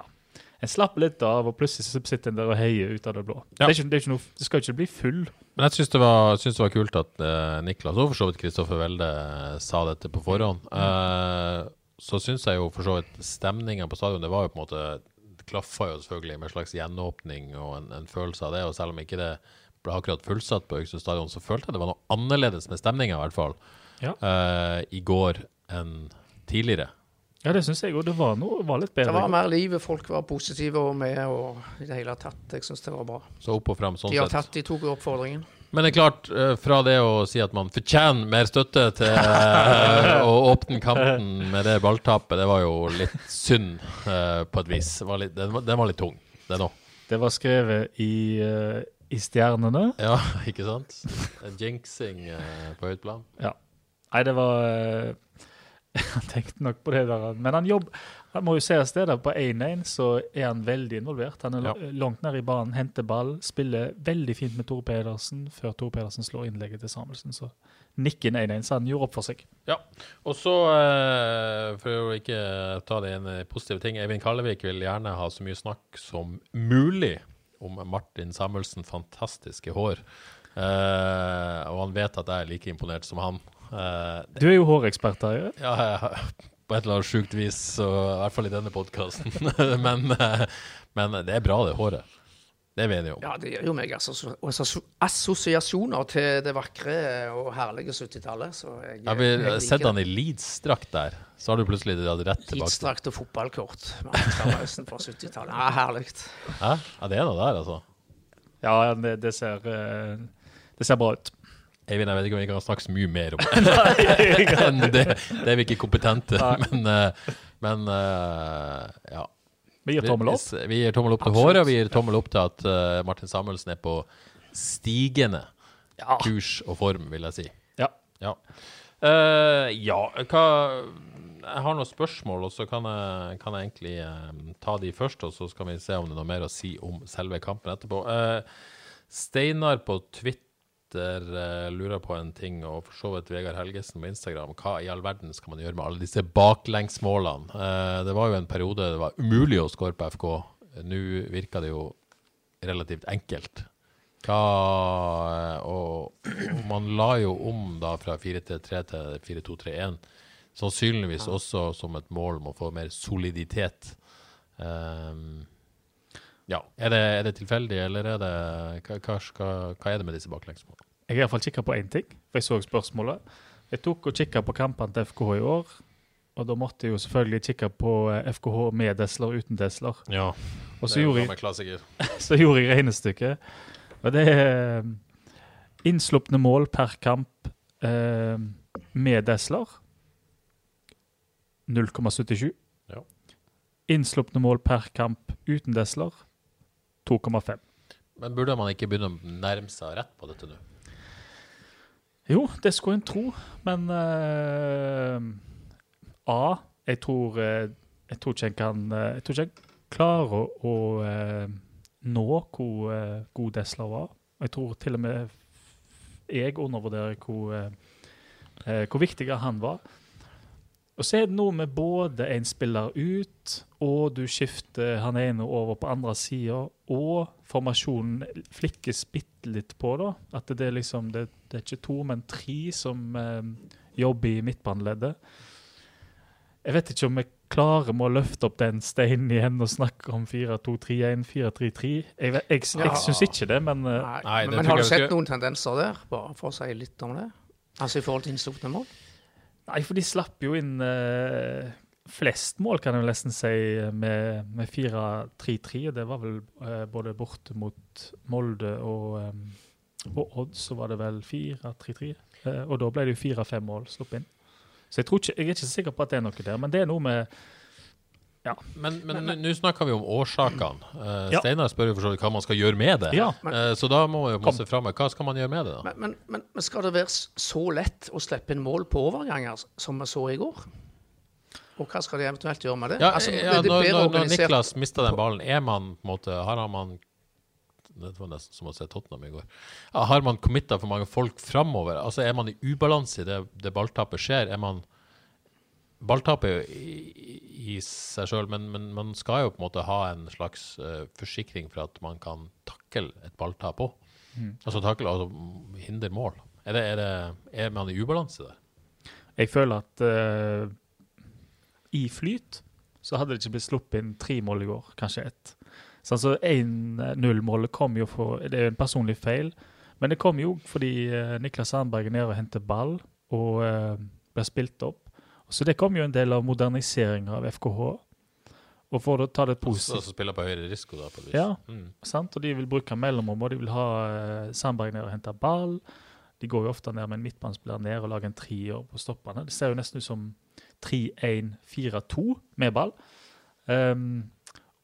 En slapper litt av, og plutselig sitter en der og heier ut av det blå. Det, er ikke, det, noe, det skal ikke bli full. Men jeg syns det, det var kult at uh, Niklas og for så vidt Kristoffer Welde sa dette på forhånd. Eh, så syns jeg jo for så vidt stemninga på stadion Det var jo på en måte klaffa jo selvfølgelig med en slags gjenåpning og en, en følelse av det. Og selv om ikke det ble akkurat fullsatt på Øyksund stadion, så følte jeg det var noe annerledes med stemninga, i hvert fall, Ja. uh, i går enn tidligere. Ja, det syns jeg òg. Det var, noe, var litt Det var mer liv, folk var positive og med og i det hele tatt. Jeg syns det var bra. Så opp og frem sånn De har tatt, de tok oppfordringen. Men det er klart, eh, fra det å si at man fortjener mer støtte til eh, å åpne kampen med det balltapet, det var jo litt synd eh, på et vis. Det var litt, den, var, den var litt tung, den òg. Det var skrevet i, i stjernene. Ja, ikke sant? En jinxing på høyt plan. Nei, det var Jeg Han tenkte nok på det der. Men han jobb, han må jo se et sted der på 1-1, så er han veldig involvert. Han er Ja. langt nær i banen, henter ball, spiller veldig fint med Tor Pedersen før Tor Pedersen slår innlegget til Samuelsen. Så nikker inn 1-1, så han gjorde opp for seg. Ja. Og så, eh, for å ikke ta det ene positive ting, Eivind Kallevik vil gjerne ha så mye snakk som mulig om Martin Samuelsen' fantastiske hår. Eh, og han vet at jeg er like imponert som han. Eh, Du er jo hårekspert, Terje. Ja, jeg- på et eller annet sjukt vis, så, i hvert fall i denne podkasten. men, eh, men det er bra, det håret. Det er vi enige om. Ja, det gjør jo meg assosi- assosi- assosiasjoner til det vakre og herlige 70-tallet. Så jeg, har vil jeg sett han i Leeds-drakt der, så har du plutselig rett tilbake. Hitsdrakt og fotballkort. Martin fra 70-tallet. Ja, herlig. Ja, det er noe der, altså. Ja, det, det, ser, eh, det ser bra ut. Eivind, jeg vet ikke om vi kan snakke så mye mer om det. Det, det er vi ikke kompetente. Men, eh, men eh, ja. Vi gir tommel opp. Vi, gir tommel opp til håret, og vi gir tommel opp til at eh, Martin Samuelsen er på stigende kurs og form, vil jeg si. Ja. Ja. uh, ja, hva Jeg har noen spørsmål, og så kan jeg, kan jeg egentlig uh, ta de først, og så skal vi se om det er noe mer å si om selve kampen etterpå. Uh, Steinar på Twitter lurer på en ting, og for så vidt Vegard Helgesen på Instagram. Hva i all verden skal man gjøre med alle disse baklengsmålene? Eh, det var jo en periode det var umulig å skåre på FK. Nå virker det jo relativt enkelt. Hva, og, og man la jo om da fra 4-3 til 4-2-3-1. Sannsynligvis også som et mål om å få mer soliditet. Ehm, ja. Er det, er det tilfeldig, eller er det hva, hva, hva, er det med disse baklengsmålene? Jeg har iallfall kikka på én ting, for jeg så spørsmålet. Jeg tok og kikka på kampene til FKH i år. Og da måtte jeg jo selvfølgelig kikke på eh, FKH med Desler og uten Desler. Ja, Og så gjorde, jeg, klassiker. så gjorde jeg regnestykket. Og det er eh, innslupne mål per kamp eh, med Desler 0,77. Ja. Innslupne mål per kamp uten Desler 2,5. Men burde man ikke begynne å nærme seg rett på dette nå? Jo, det skulle en tro, men uh, A Jeg tror eh, Jeg tror ikke en kan eh, Jeg tror ikke jeg klarer å, å nå hvor god Desla var. Jeg tror til og med jeg undervurderer hvor, hvor viktig han var. Og så er det noe med både en spiller ut, og du skifter han ene over på andre sida, og formasjonen flikkes bitte litt på, da. At det er liksom Det, det er ikke to, men tre som eh, jobber i midtbaneleddet. Jeg vet ikke om jeg klarer med å løfte opp den steinen igjen og snakke om 4-2-3-1, 4-3-3. Jeg, vet- jeg, jeg, Ja. syns ikke det, men eh, Nei, Nei, det men, men har du sett noen tendenser der, bare for å si litt om det? Altså i forhold til innslupne mål? Nei, for de slapp jo inn eh, flest mål, kan jeg nesten si, med, med 4-3-3. og Det var vel eh, både borte mot Molde og, eh, og Odd, så var det vel 4-3-3. Eh, og da ble det jo fire-fem mål sluppet inn. Så jeg, ikke, jeg er ikke så sikker på at det er noe der, men det er noe med Men, men nå- nå snakker vi om årsakene. Uh, Ja. Steinar spør jo for så vidt hva man skal gjøre med det. Ja. Eh, så da må vi jo masse fram hva skal man gjøre med det. da? Men, men, men, men skal det være så lett å slippe inn mål på overganger som vi så i går? Og hva skal de eventuelt gjøre med det? Ja, Altså, ja, det- det når, når, når Niklas mista den ballen, er man på en måte Har man Det var nesten som å se Tottenham i går. Ja, Har man committa for mange folk framover? Altså, er man i ubalanse i det, det balltapet skjer? Er man Balltapet i, seg sjøl, men, men man skal jo på en måte ha en slags uh, forsikring for at man kan takle et balltap òg. Altså takle, altså hindre mål. Er, det, er, det, er man i ubalanse der? Jeg føler at uh, i flyt så hadde det ikke blitt sluppet inn tre mål i går, kanskje ett. Så 1-0-målet kom jo for Det er jo en personlig feil, men det kom jo fordi uh, Niklas Sandberg er nede og henter ball og blir spilt opp. Så det kom jo en del av moderniseringa av FKH. Og for å ta det positivt Som spiller på høyere risiko, da? på et vis. Ja. Mm. sant? Og de vil bruke mellomrom, og de vil ha uh, Sandberg ned og hente ball. De går jo ofte ned med en midtbanespiller ned og lager en trier på stoppene. Det ser jo nesten ut som 3-1-4-2 med ball. Um,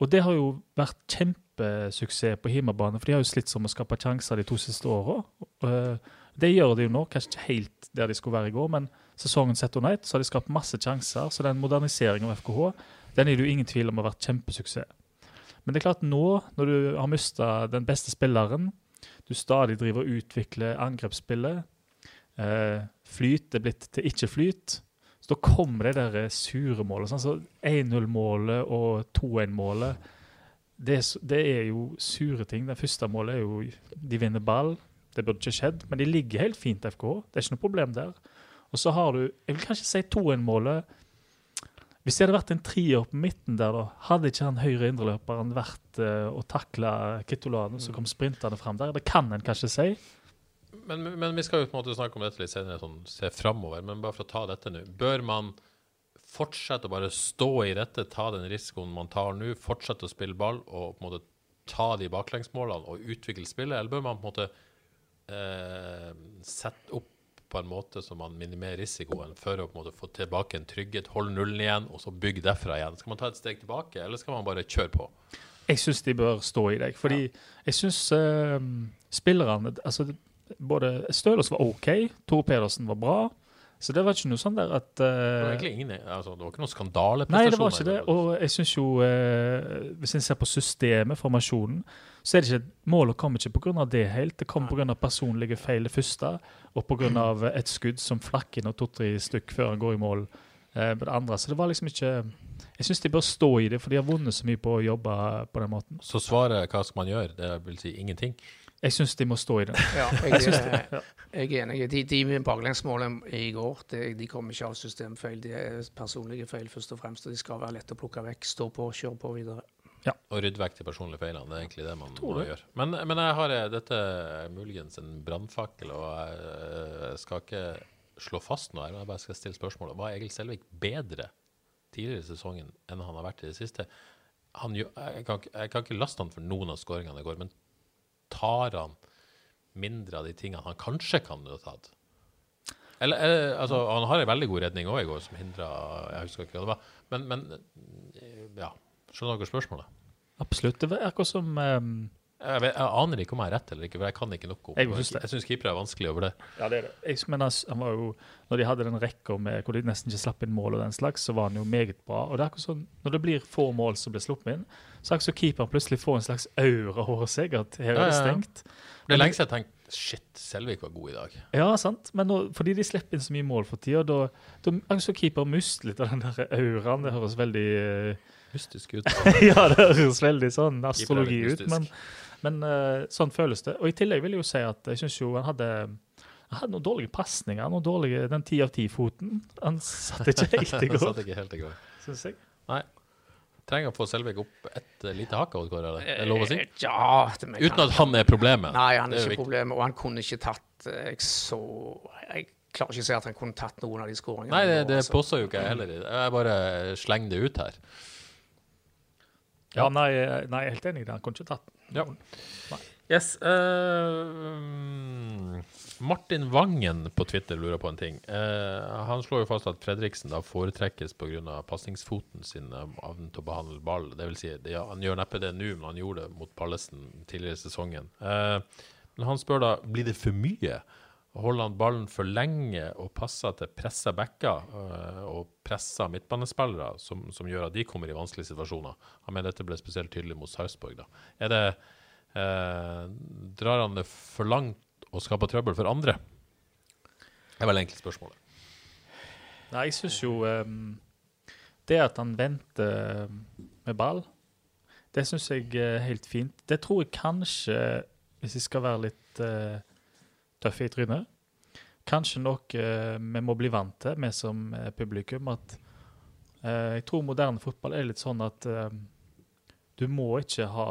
og det har jo vært kjempesuksess på hjemmebane, for de har jo slitt som å skape sjanser de to siste åra. Uh, det gjør de jo nå, kanskje ikke helt der de skulle være i går, men sesongen sett under ett så har de skapt masse sjanser. Så den moderniseringen av FKH den er det jo ingen tvil om har vært kjempesuksess. Men det er klart nå, når du har mista den beste spilleren, du stadig driver og utvikler angrepsspillet, eh, flyt er blitt til ikke-flyt, så da kommer det der sure målet. Sånn, så 1-0-målet og 2-1-målet, det, det er jo sure ting. Det første målet er jo de vinner ball. Det burde ikke skjedd, men de ligger helt fint, FKH. Det er ikke noe problem der. Og så har du Jeg vil kanskje si 2-1-målet. Hvis det hadde vært en trier på midten der, da, hadde ikke han høyre indreløperen vært uh, og takla Kitolano som kom sprintende fram der? Det kan en kanskje si. Men, men vi skal jo på en måte snakke om dette litt senere, sånn, se framover. Men bare for å ta dette nå. Bør man fortsette å bare stå i dette, ta den risikoen man tar nå, fortsette å spille ball og på en måte ta de baklengsmålene og utvikle spillet, eller bør man på en måte eh, sette opp på en måte som man minimerer risikoen, for å på en måte få tilbake en trygghet, holde nullen igjen, og så bygge derfra igjen? Skal man ta et steg tilbake, eller skal man bare kjøre på? Jeg syns de bør stå i deg. Fordi jeg syns uh, spillerne altså, Både Stølås var OK, Tor Pedersen var bra. Så det var ikke noe sånn der at Det var eh, ingen, altså, det var ikke noen Nei, det var ikke det. Og jeg syns jo uh, Hvis en ser på systemet, formasjonen, så er det ikke Målet kommer ikke pga. det helt. Det kommer pga. personlige feil det første, og pga. et skudd som flakk inn og to-tre stykk før han går i mål uh, på det andre. Så det var liksom ikke Jeg syns de bør stå i det, for de har vunnet så mye på å jobbe på den måten. Så svaret hva skal man gjøre? Det vil si ingenting. Jeg syns de må stå i det. Ja, Jeg jeg, er- jeg er enig. De, de baklengsmålene i går de, de kommer ikke av systemfeil. De er personlige feil først og fremst. og De skal være lette å plukke vekk. Stå på, kjøre på videre. Ja. Og rydde vekk de personlige feilene. Det er egentlig det man må gjøre. Men, men jeg har eh, dette er muligens en brannfakkel, og jeg eh, skal ikke slå fast noe her, men jeg bare skal stille spørsmålet. Var Egil Selvik bedre tidligere i sesongen enn han har vært i det siste? Han, jeg, kan, jeg kan ikke laste han for noen av skåringene i går, men tar han mindre av de tingene han kanskje kan ha tatt? Eller, eller altså, Han har en veldig god redning òg i går, som hindra Jeg husker ikke hva det var. Men, men ja. Skjønner dere spørsmålet? Absolutt. Det var akkurat som eh, Jeg, vet, jeg aner ikke om jeg har rett eller ikke, for jeg kan ikke noe om Jeg det. Jeg syns keepere er vanskelig over det. Ja, det er det. Jeg mener, han var jo, når de hadde den rekka med hvor de nesten ikke slapp inn mål, og den slags, så var han jo meget bra. Og det er akkurat sånn, Når det blir få mål som blir sluppet inn, så er det så keeperen plutselig får en slags aura over seg. At her er det stengt. ja, ja. Det er lenge siden jeg tenkte shit, Selvik var god i dag. Ja, sant. Men nå, fordi de slipper inn så mye mål for tida, da da det keeper mist litt av den der auraen. Det høres veldig eh, Mystisk ut. Ja, det høres veldig sånn astrologi ut, men, men uh, sånn føles det. Og i tillegg vil jeg jo si at jeg syns jo han hadde han hadde noen dårlige pasninger. noen dårlige, Den ti av ti-foten. Han satt ikke helt i Det går, satt ikke helt i går. syns jeg. Nei. Trenger å få Selvik opp et eh, lite hakk. Er det lov å si? Eh, Ja, Uten at han er problemet. Nei, han er, er ikke viktig. problemet. Og han kunne ikke tatt Jeg så Jeg klarer ikke å si at han kunne tatt noen av de skåringene. Nei, det, det altså. påstår jo ikke jeg heller. Jeg bare slenger det ut her. Ja, nei, nei, jeg er helt enig i det. Han kunne ikke tatt Ja. Yes. Uh, Martin Vangen på Twitter lurer på en ting. Uh, han slår jo fast at Fredriksen da foretrekkes pga. pasningsfoten sin av evnen til å behandle ball. Det vil si, det, ja, han gjør neppe det nå, men han gjorde det mot Pallesen tidligere i sesongen. Uh, men han spør da blir det for mye. Holder han ballen for lenge og passer til pressa backer eh, og pressa midtbanespillere, som, som gjør at de kommer i vanskelige situasjoner? Han mener dette ble spesielt tydelig mot Sarpsborg. Er det Eh, drar han det for langt og skaper trøbbel for andre? Det er vel egentlig spørsmålet. Nei, jeg syns jo um, Det at han venter med ball, det syns jeg er helt fint. Det tror jeg kanskje, hvis jeg skal være litt uh, tøff i trynet Kanskje noe eh, vi må bli vant til, vi som eh, publikum. At eh, jeg tror moderne fotball er litt sånn at du må ikke ha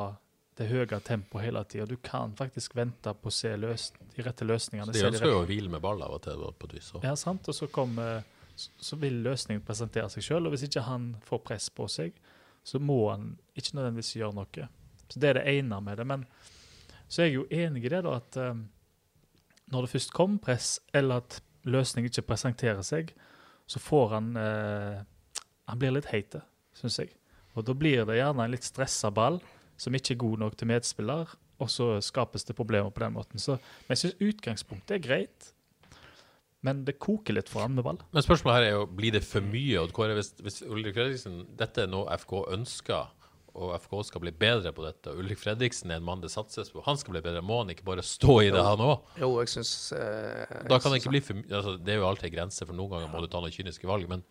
det høye tempoet hele tida. Du kan faktisk vente på å se løs de rette løsningene. Så de ønsker jo å hvile med ball av og til. på et vis. også. ja, sant. Og så, kom, så- vil løsningen presentere seg sjøl. Og hvis ikke han får press på seg, så må han ikke nødvendigvis gjøre noe. Så Det er det ene med det. Men så er jeg jo enig i det, da, at når det først kommer press, eller at løsningen ikke presenterer seg, så får han eh, Han blir litt heite, syns jeg. Og da blir det gjerne en litt stressa ball som ikke er god nok til medspiller, og så skapes det problemer på den måten. Så, jeg syns utgangspunktet er greit. Men det koker litt for han med ball. Men spørsmålet her er jo blir det for mye. Hvis, hvis Ulrik Fredriksen Dette er noe FK ønsker, og FK skal bli bedre på dette. og Ulrik Fredriksen er en mann det satses på. Han skal bli bedre. Må han ikke bare stå i det, han òg? Jo, jeg syns eh, Da kan det ikke bli for mye. Altså, det er jo alltid en grense, for noen ganger må du ta noen kyniske valg. Men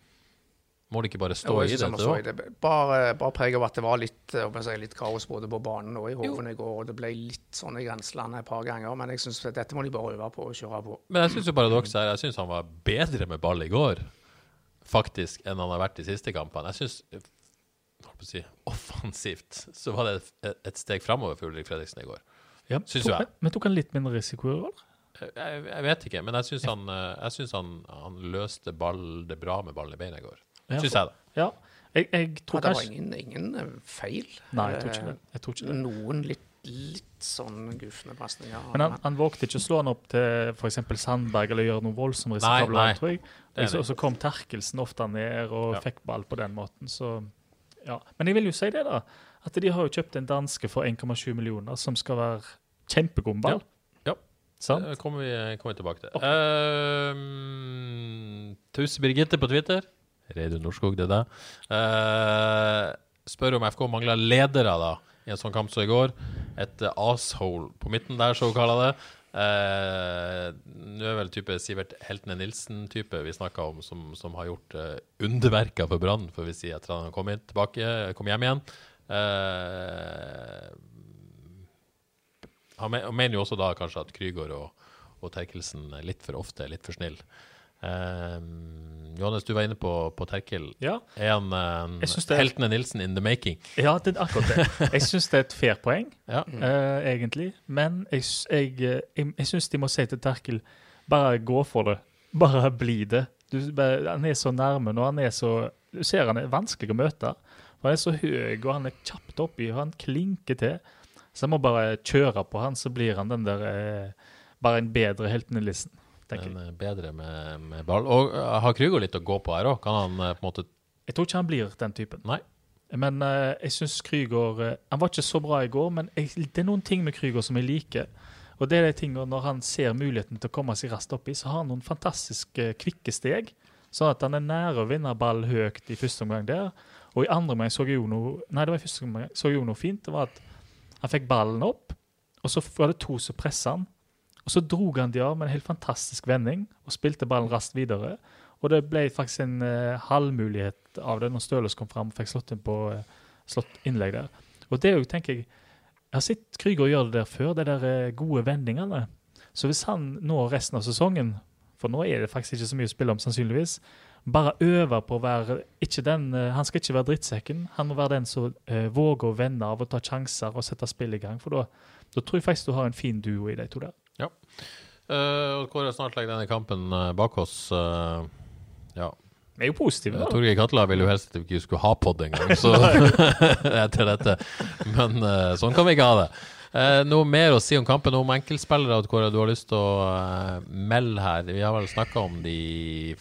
må det ikke bare stå Jo, i synes må stå i det. Bare, bare preg av at det var litt, eh, si, litt kaos både på banen og i hoven i går. og Det ble litt sånn i grenselandet et par ganger. Men jeg syns dette må de bare øve på og kjøre på. Men jeg syns paradokset er Jeg syns han var bedre med ball i går, faktisk, enn han har vært de siste kampene. Jeg syns si, offensivt så var det et, et steg framover for Ulrik Fredriksen i går. Ja, Syns tok, jeg. Men tok han litt mindre risiko? Eller? Jeg, jeg vet ikke, men jeg syns han, eh, jeg synes han, han løste ball, det bra med ballen i beina i går. Ja, Syns jeg, da. Ja, Jeg, jeg Ja, tror det var ingen, ingen eh, feil. Nei, jeg tror ikke det. Jeg tror ikke det. Noen litt, litt sånn gufne pasninger. Men han, han vågte ikke å slå han opp til f.eks. Sandberg eller gjøre noe voldsomt risikabelt, tror jeg. Og så kom Terkelsen ofte ned og Ja. fikk ball på den måten, så ja. Men jeg vil jo si det, da. At de har jo kjøpt en danske for 1,7 millioner som skal være kjempegod ball. Ja. Sant? Det kommer vi, kommer vi tilbake til. Um, Tause Birgitte på Twitter. Reidun Norskog, det er deg. Uh, spør om FK mangler ledere da i en sånn kamp som i går. Et eh, asshole på midten der, så hun kaller det. Eh, Nå er vel type Sivert Heltene Nilsen-type vi snakka om, som, som har gjort uh, underverker for Brann, får vi si, etter at han kom, tilbake, kom hjem igjen. Eh, han mener jo også da kanskje at Krygård og, og Terkelsen er litt for ofte er litt for snill. Um, Johannes, du var inne på, på Terkel. Ja. Er han er- Heltene Nilsen in the making? Ja, det er akkurat det. Jeg syns det er et fair poeng, Ja. eh, egentlig. Men jeg, s- jeg, eh, jeg, jeg syns de må si til Terkel bare gå for det. Bare bli det. Du, bare, han er så nærme nå. Han er så Du ser han er vanskelig å møte. For Han er så høy, og han er kjapt oppi, og han klinker til. Så jeg må bare kjøre på han, så blir han den der eh, Bare en bedre heltenelisten, tenker. Men eh, bedre med, med ball. Og uh, har Krygård litt å gå på her òg? Kan han eh, på en måte Jeg tror ikke han blir den typen. Nei. Men uh, jeg syns Krygård eh, Han var ikke så bra i går, men jeg, det er noen ting med Krygård som jeg liker. Og det er de tingene når han ser muligheten til å komme seg raskt oppi, så har han noen fantastiske kvikke steg. Sånn at han er nære å vinne ball høyt i første omgang der. Og i andre omgang så jeg jo noe Nei, det var i første omgang så jeg jo noe fint. Det var at han fikk ballen opp, og så var det to som pressa han. Og så drog han de av med en helt fantastisk vending og spilte ballen raskt videre. Og det ble faktisk en uh, halvmulighet av det når Støles kom fram og fikk slått inn på uh, slått innlegg der. Og det er jo, tenker jeg Jeg har sett Krüger gjøre det der før, de der uh, gode vendingene. Så hvis han nå resten av sesongen, for nå er det faktisk ikke så mye å spille om sannsynligvis, bare øver på å være ikke den, Han skal ikke være drittsekken. Han må være den som våger å vende av og ta sjanser og sette spill i gang. For da tror jeg faktisk du har en fin duo i de to der. Uh, og Kåre snart legger denne kampen eh, bak oss. Uh, ja. Vi er jo positive, Uh, da. Torgeir Katla ville jo helst at vi ikke skulle ha pod engang, så etter dette. Men uh, sånn kan vi ikke ha det. Uh, noe mer å si om kampen, om enkeltspillere Kåre, du har lyst til å uh, melde her? Vi har vel snakka om de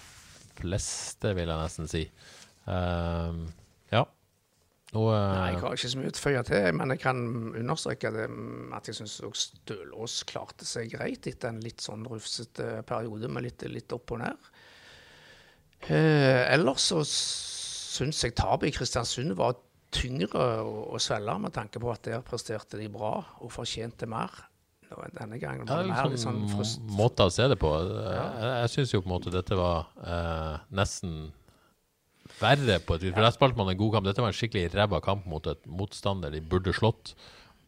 fleste, vil jeg nesten si. Eh, ja. Noe Nei, jeg har ikke så mye å føye til, men jeg kan understreke det, at jeg syns Stølås klarte seg greit etter en litt sånn rufsete periode med litt, litt opp og ned. Eh, ellers så syns jeg tapet i Kristiansund var tyngre å, å svelge, med tanke på at der presterte de bra og fortjente mer. Denne gangen Ja, var det er mer litt litt sånn frust... måte å se det på. Jeg, jeg syns jo på en måte dette var eh, nesten verre på et vis. For der spilte man en god kamp. Dette var en skikkelig ræva kamp mot et motstander de burde slått.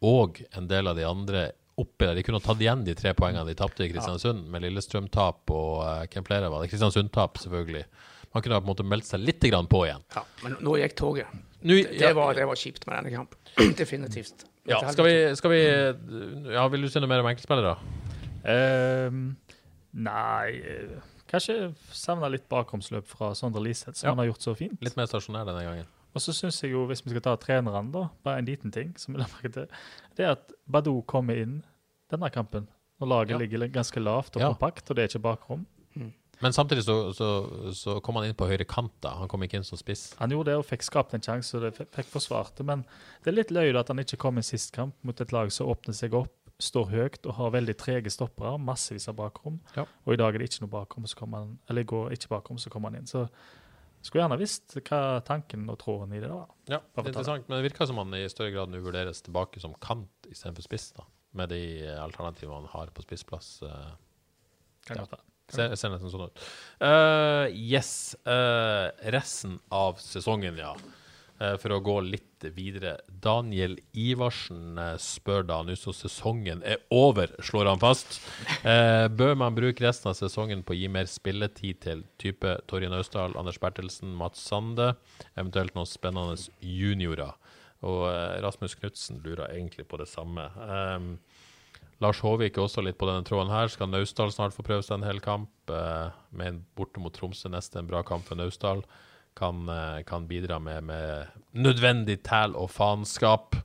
Og en del av de andre oppi der. De kunne ha tatt igjen de tre poengene de tapte i Kristiansund, med Lillestrøm-tap og uh, hvem flere var det? Kristiansund-tap, selvfølgelig. Man kunne ha på en måte meldt seg litt grann på igjen. Ja, men nå gikk toget. Nå, Det, det, var, det var kjipt med denne kampen. Definitivt. ja, skal vi, skal vi Ja, vil du si noe mer om enkeltspillere? Ehm, nei eh, Kanskje savna litt bakromsløp fra Sondre Liseth, som Ja. han har gjort så fint. Litt mer stasjonær denne gangen. Og så syns jeg jo, hvis vi skal ta trenerne, da, bare en liten ting som jeg la merke til, det er at Badou kommer inn denne kampen når laget Ja. ligger ganske lavt og Ja. kompakt, og det er ikke bakrom. Men samtidig så, så, så kom han inn på høyre kant, da. Han kom ikke inn som spiss. Han gjorde det og fikk skapt en sjanse, og det fikk forsvart det. Men det er litt løye at han ikke kom inn sist kamp mot et lag som åpner seg opp, står høyt og har veldig trege stoppere, massevis av bakrom. Ja. Og i dag er det ikke noe bakrom, så han, eller går ikke bakrom, så kommer han inn. Så skulle gjerne visst hva tanken og tråden i det var. Ja, det er interessant, men det virker som han i større grad nå vurderes tilbake som kant istedenfor spiss, da. Med de alternativene han har på spissplass. eh, Kan Ja. godt være. Ser, ser nesten sånn ut. Uh, yes. Uh, resten av sesongen, ja. Eh, for å gå litt videre. Daniel Ivarsen eh, spør da nå som sesongen er over, slår han fast. Eh, bør man bruke resten av sesongen på å gi mer spilletid til type Torje Naustdal, Anders Bertelsen, Mats Sande, eventuelt noen spennende juniorer? Og Rasmus Knutsen lurer egentlig på det samme. Um, Lars Håvik er også litt på denne tråden her. Skal Naustdal snart få prøve seg en hel kamp? Eh, med en borte mot Tromsø neste, en bra kamp for Naustdal. Kan, eh, kan bidra med, med nødvendig tæl og faenskap.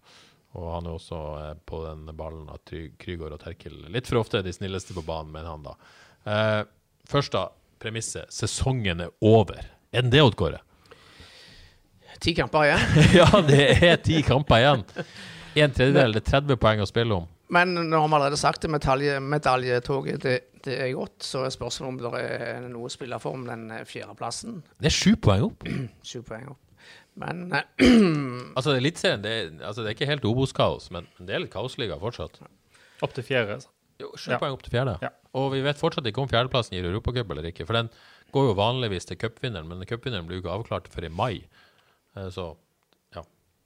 Og han er også eh, på den ballen at Krygård og Terkel litt for ofte er de snilleste på banen, mener han da. Eh, først da, premisset. Sesongen er over. Er den det, Odd Kåre? Ti kamper igjen. ja, det er ti kamper igjen. En tredjedel, det er 30 poeng å spille om. Men nå har vi allerede sagt det, medalje, medaljetoget det, det er godt. Så er spørsmålet om det er noe å spille for om den eh, fjerdeplassen. Det er sju poeng opp. Sju poeng opp. Men eh, Altså, Eliteserien det, altså, det er ikke helt Obos-kaos, men men det er litt kaosliga fortsatt. Opp til fjerde. altså. Jo, sju Ja. poeng opp til fjerde. Ja. Og vi vet fortsatt ikke om fjerdeplassen gir Europacup eller ikke. For den går jo vanligvis til cupvinneren, men cupvinneren blir jo ikke avklart før i mai. Eh, Så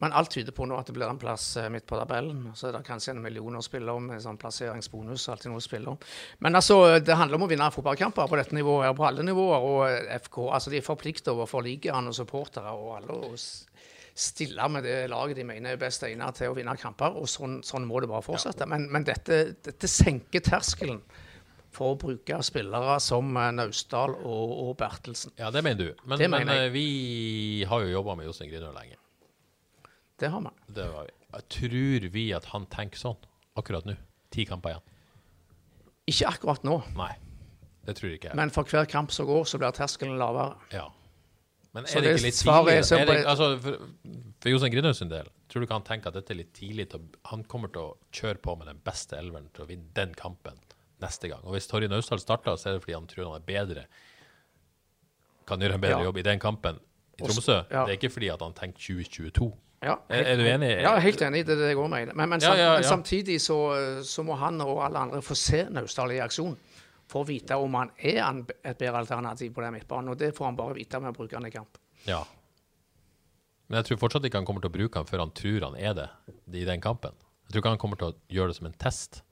Men alt tyder på nå at det blir en plass eh, midt på tabellen. Så er det kanskje en million å spille om med sånn plasseringsbonus. alltid noe å spille om. Men altså, det handler om å vinne fotballkamper på dette nivået, og på alle nivåer. Og eh, FK altså de er forpliktet overfor ligaen og supportere og alle å stille med det laget de mener er best egnet til å vinne kamper. Og sånn, sånn må det bare fortsette. Men, men dette, dette senker terskelen for å bruke spillere som eh, Naustdal og, og Bertelsen. ja, det mener du. Men, Det men mener eh, vi har jo jobba med Jostein Grinø lenge. Det har vi. Det var, tror vi at han tenker sånn akkurat nå. Ti kamper igjen. Ikke akkurat nå, Nei, det tror jeg ikke men for hver kamp som går, så blir terskelen lavere. ja. Men er det det ikke litt tidlig? er Er det, altså, for, for Jostein Grinø sin del, tror du ikke han tenker at dette er litt tidlig? Til, han kommer til å kjøre på med den beste elveren til å vinne den kampen neste gang. Og hvis Torje Naustdal starter, så er det fordi han tror han er bedre kan gjøre en bedre Ja. jobb i den kampen i Tromsø. ja. Det er ikke fordi at han tenker 2022. Ja, Er- er du enig? Ja, helt enig. Det er det jeg òg mener. Men, men, sam, ja, ja. men samtidig så, så må han og alle andre få se Naustdal i aksjon. For å vite om han er et bedre alternativ på den midtbanen. Og det får han bare vite med å bruke han i kamp. Ja. Men jeg tror fortsatt ikke han kommer til å bruke han før han tror han er det i den kampen. Jeg tror ikke han kommer til å gjøre det som en test.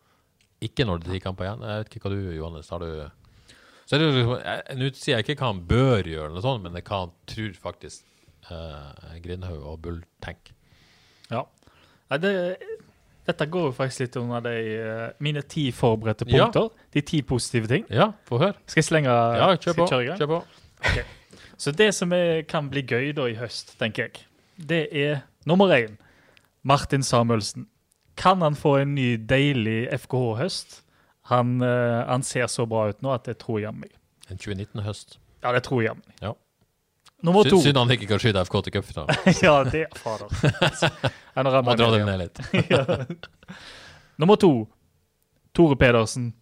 Ikke når det er ti kamper igjen. Jeg vet ikke hva du, Johannes, har du liksom Nå sier jeg ikke hva han bør gjøre, eller noe sånt, men det hva han tror faktisk uh, Grindhaug og Bull tenker. Ja. Nei, det, dette går jo faktisk litt under de, eh, mine ti forberedte Ja. punkter. De ti positive ting. Ja, få høre. Skal jeg slenge Ja, kjør skal på. jeg kjøre i gang? Kjør på. Så det som er, kan bli gøy da i høst, tenker jeg, det er nummer én Martin Samuelsen. Kan han få en ny deilig FKH-høst? Han, eh, han ser så bra ut nå at det tror jeg meg. En 2019-høst. Ja, det tror jeg meg. Ja. Nummer to. Synd han ikke kan skyte FK til cupfinalen. ja, det Fader. Ja, Må dra den dem ned litt. Nummer to. Tore Pedersen.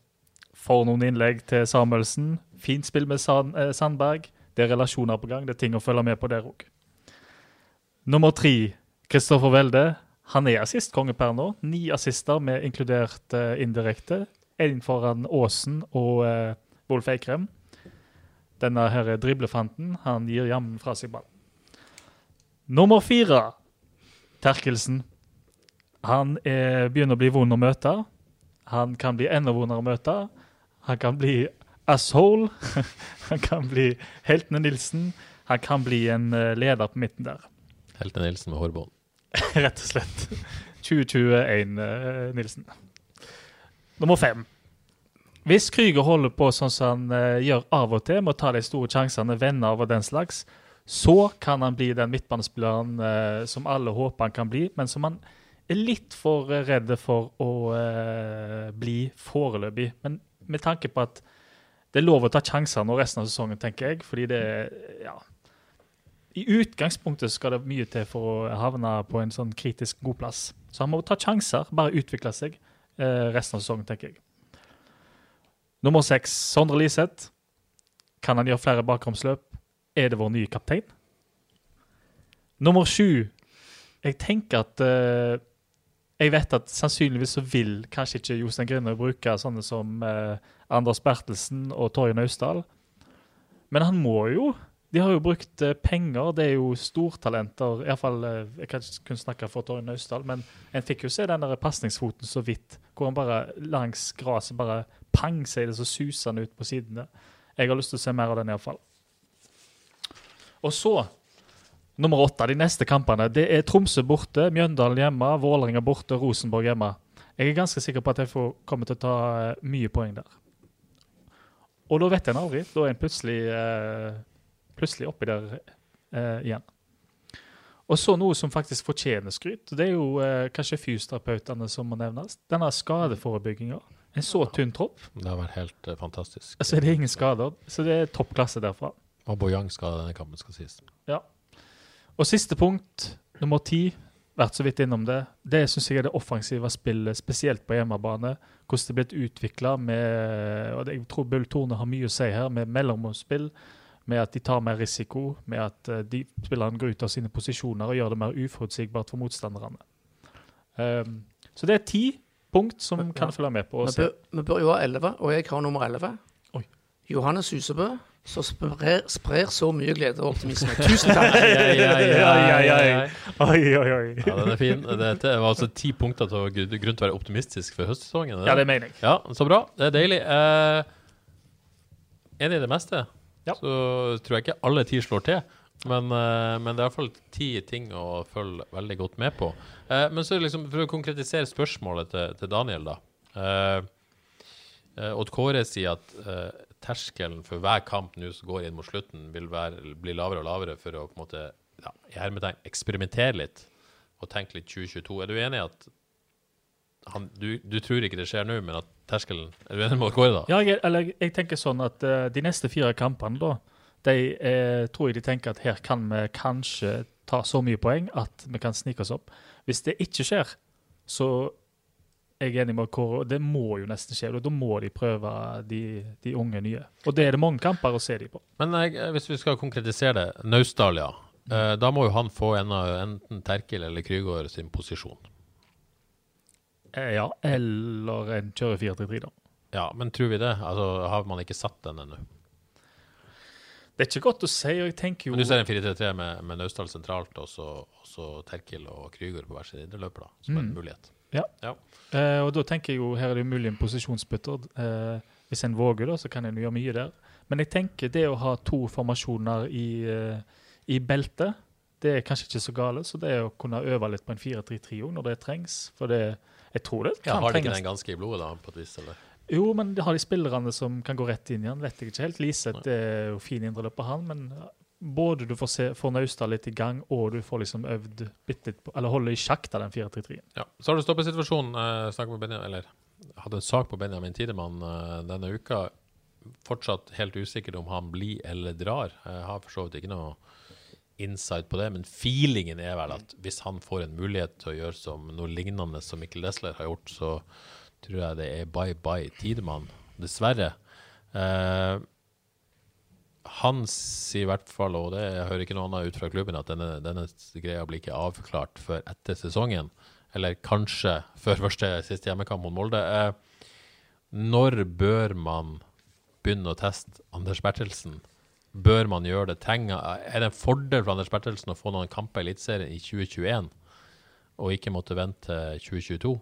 Får noen innlegg til Samuelsen. Fint spill med Sand, eh, Sandberg. Det er relasjoner på gang. Det er ting å følge med på der òg. Nummer tre. Kristoffer Welde. Han er assistkonge per nå. Ni assister, med inkludert eh, indirekte. Én foran Aasen og eh, Wolf Eikrem. Denne her driblefanten han gir jammen fra seg ball. Nummer fire. Terkelsen. Han er, begynner å bli vond å møte. Han kan bli enda vondere å møte. Han kan bli asshole. Han kan bli Heltene Nilsen. Han kan bli en eh, leder på midten der. Heltene Nilsen med hårbånd. Rett og slett. 2021 eh, Nilsen. Nummer fem. Hvis Krüger holder på sånn som han eh, gjør av og til, med å ta de store sjansene, venner av og den slags, så kan han bli den midtbanespilleren eh, som alle håper han kan bli, men som han er litt for redde redd for å eh, bli foreløpig. Men med tanke på at det er lov å ta sjanser nå resten av sesongen, tenker jeg, fordi det ja, i utgangspunktet skal det mye til for å havne på en sånn kritisk god plass. Så han må ta sjanser, bare utvikle seg eh, resten av sesongen, tenker jeg. Nummer seks, Sondre Liseth. Kan han gjøre flere bakromsløp? Er det vår nye kaptein? Nummer sju. Jeg tenker at uh, Jeg vet at sannsynligvis så vil kanskje ikke Jostein Grüner bruke sånne som uh, Anders Bertelsen og Torje Naustdal. Men han må jo de har jo brukt uh, penger, det er jo stortalenter. i hvert fall, eh, Jeg kan ikke kun snakke for Torje Naustdal, men en fikk jo se den pasningsfoten så vidt. Hvor han bare langs gresset bare pang, sier det så suser han ut på sidene. Jeg har lyst til å se mer av den iallfall. Og så, nummer åtte, de neste kampene. Det er Tromsø borte, Mjøndalen hjemme, Vålerenga borte, Rosenborg hjemme. Jeg er ganske sikker på at jeg får, kommer til å ta eh, mye poeng der. Og da vet en aldri. Da er en plutselig eh, plutselig oppi der eh, igjen. Og så noe som faktisk fortjener skryt. Det er jo eh, kanskje fysioterapeutene som må nevnes. Denne skadeforebygginga. En så tynn tropp, Det har vært helt eh, fantastisk. så er det ingen skader. Så det er toppklasse derfra. Og Bojang skal denne kampen skal sies. Ja. Og siste punkt, nummer ti, vært så vidt innom det. Det syns jeg er det offensive spillet, spesielt på hjemmebane. Hvordan det er blitt utvikla med og Jeg tror Bull Torne har mye å si her, med mellomspill. Med at de tar mer risiko, med at eh, de spillerne går ut av sine posisjoner og gjør det mer uforutsigbart for motstanderne. Um, så det er ti punkt som Ja. kan følge med på. Vi bør, vi bør jo ha elleve, og jeg har nummer elleve. Johannes Husebø, som sprer, sprer så mye glede og optimisme. Tusen takk. Ja, ja, ja, ja, ja. Oi, oi, oi. Ja, den er fin. Dette var altså ti punkter til grunn til å være optimistisk for høstsesongen. Ja, det mener jeg. Ja, så bra. Det er deilig. Eh, enig i det meste. Ja. Så tror jeg ikke alle ti slår til. Men, eh, men det er iallfall ti ting å følge veldig godt med på. Eh, men så liksom, for å konkretisere spørsmålet til, til Daniel, da. Eh, Odd Kåre sier at terskelen for hver kamp nå som går inn mot slutten, vil være, bli lavere og lavere for å på en måte ja, eksperimentere litt og tenke litt 2022. Er du enig i at han, du, du tror ikke det skjer nå, men at terskelen Er du enig med Kåre, da? Ja, jeg, eller jeg tenker sånn at uh, de neste fire kampene, da, de eh, tror jeg de tenker at her kan vi kanskje ta så mye poeng at vi kan snike oss opp. Hvis det ikke skjer, så er jeg enig med Kåre. Det må jo nesten skje. og Da må de prøve de, de unge nye. Og det er det mange kamper å se de på. Men jeg, hvis vi skal konkretisere det, Naustdal, ja. Eh, da må jo han få en av enten Terkel eller Krygård sin posisjon. Eh, ja, eller en kjører 4-3-3, da. Ja, men tror vi det? Altså, Har man ikke satt den ennå? Det er ikke godt å si, og jeg tenker jo Men du ser en 4-3-3 med, med Naustdal sentralt, og så, Terkel og Krüger på hver sin indreløper, da, som en Mm. mulighet. Eh, og da tenker jeg jo her er det mulig en posisjonsbytter. Eh, hvis en våger, da, så kan en gjøre mye der. Men jeg tenker det å ha to formasjoner i, eh, i beltet, det er kanskje ikke så gale. Så det er å kunne øve litt på en 4-3-3 òg når det trengs. For det, jeg tror det Ja, har de ikke den ganske i blodet, da, på et vis? eller? Jo, men har de spillerne som kan gå rett inn i han, vet jeg ikke helt. Liseth er jo fin indreløper, han, men både du får, se, får Naustdal litt i gang, og du får liksom øvd bitte litt på Eller holde i sjakk da, den 4-3-3-en. Ja. Så har du stoppesituasjonen. Eh, snakket med Benjamin, eller hadde en sak på Benjamin Tidemann eh, denne uka. Fortsatt helt usikker om han blir eller drar. Jeg har for så vidt ikke noe insight på det, men feelingen er vel at hvis han får en mulighet til å gjøre som noe lignende som Mikkel Desler har gjort, så tror jeg det er bye bye Tidemann. Dessverre. Eh, han sier i hvert fall, og det jeg hører ikke noe annet ut fra klubben, at denne, denne greia blir ikke avklart før etter sesongen. Eller kanskje før første siste hjemmekamp mot Molde. Eh, når bør man begynne å teste Anders Bertelsen? Bør man gjøre det? Trenger, er det en fordel for Anders Bertelsen å få noen kamper i Eliteserien i 2021, og ikke måtte vente til 2022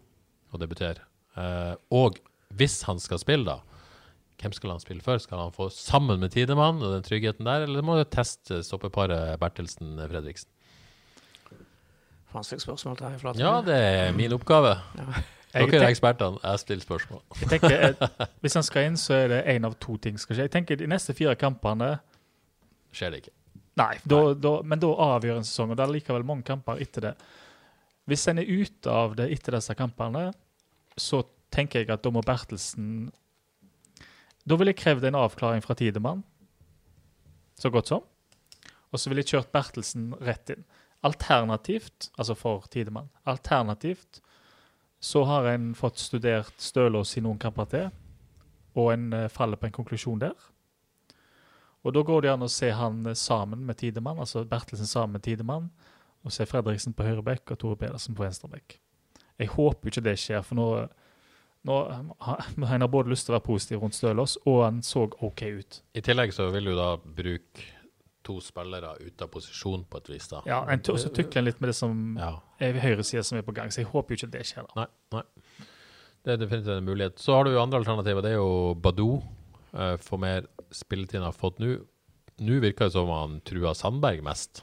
og debutere? Eh, og hvis han skal spille, da, hvem skal han spille for? Skal han få sammen med Tidemann og den tryggheten der, eller må du teste stoppeparet Bertelsen-Fredriksen? Vanskelig spørsmål. Terje Flaten. Ja, det er min oppgave. Ja. Dere er ekspertene, jeg stiller spørsmål. Jeg tenker, Hvis han skal inn, så er det én av to ting skal skje. Jeg tenker De neste fire kampene Skjer det ikke. Nei, da, da, men da avgjør en sesong, og det er likevel mange kamper etter det. Hvis en er ute av det etter disse kampene, så tenker jeg at da må Bertelsen Da ville jeg krevd en avklaring fra Tidemann, så godt som. Og så ville jeg kjørt Bertelsen rett inn. Alternativt, altså for Tidemann, alternativt så har en fått studert Stølås i noen kamper til, og en eh, faller på en konklusjon der. Og da går det an å se han eh, sammen med Tidemann, altså Bertelsen sammen med Tidemann, og se Fredriksen på høyre bekk og Tore Pedersen på venstre bekk. Jeg håper ikke det skjer, for nå, nå har han har både lyst til å være positiv rundt Stølås, og han så OK ut. I tillegg så vil du da bruke to spillere ut av posisjon på et vis, da. Ja, en Og så tukler han litt med det som Ja. er ved høyre side som er på gang, så jeg håper jo ikke det skjer. da. Nei, nei. Det er definitivt en mulighet. Så har du andre alternativer. Det er jo Badou. Uh, for mer spilletid han har fått nå. Nå virker det som han trua Sandberg mest.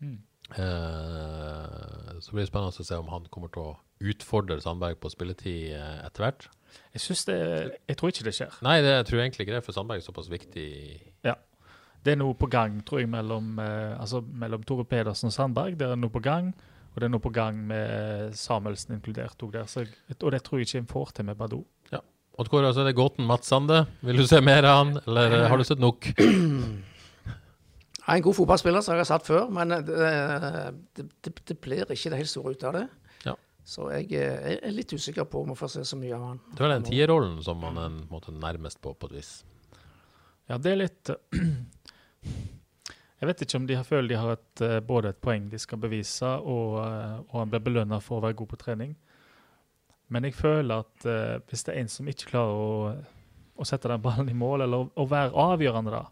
Mm. Uh, så blir det spennende å se om han kommer til å utfordre Sandberg på spilletid uh, etter hvert. Jeg jeg tror ikke det skjer. Nei, det jeg tror egentlig ikke det, for Sandberg er såpass viktig. Ja. det er noe på gang, tror jeg, mellom, eh, altså, mellom Tore Pedersen og Sandberg. Det er noe på gang. Og det er noe på gang med Samuelsen inkludert òg der. Jeg- og det tror jeg ikke en får til med Badou. Odd Kåre, så er det gåten Mats Sande. Vil du se mer av han, eller eh, har du sett nok? Jeg er en god fotballspiller, som jeg har sagt før, men det, det, det, det blir ikke det helt store ut av det. Ja. Så jeg jeg, er litt usikker på om vi får se så mye av han. Det er vel den tierrollen som han er måte, nærmest på, på et vis. Ja, det er litt Jeg vet ikke om de har føler de har et, eh, både et poeng de skal bevise, og, eh, og han blir belønna for å være god på trening. Men jeg føler at eh, hvis det er en som ikke klarer å, å sette den ballen i mål, eller å, å være avgjørende, da,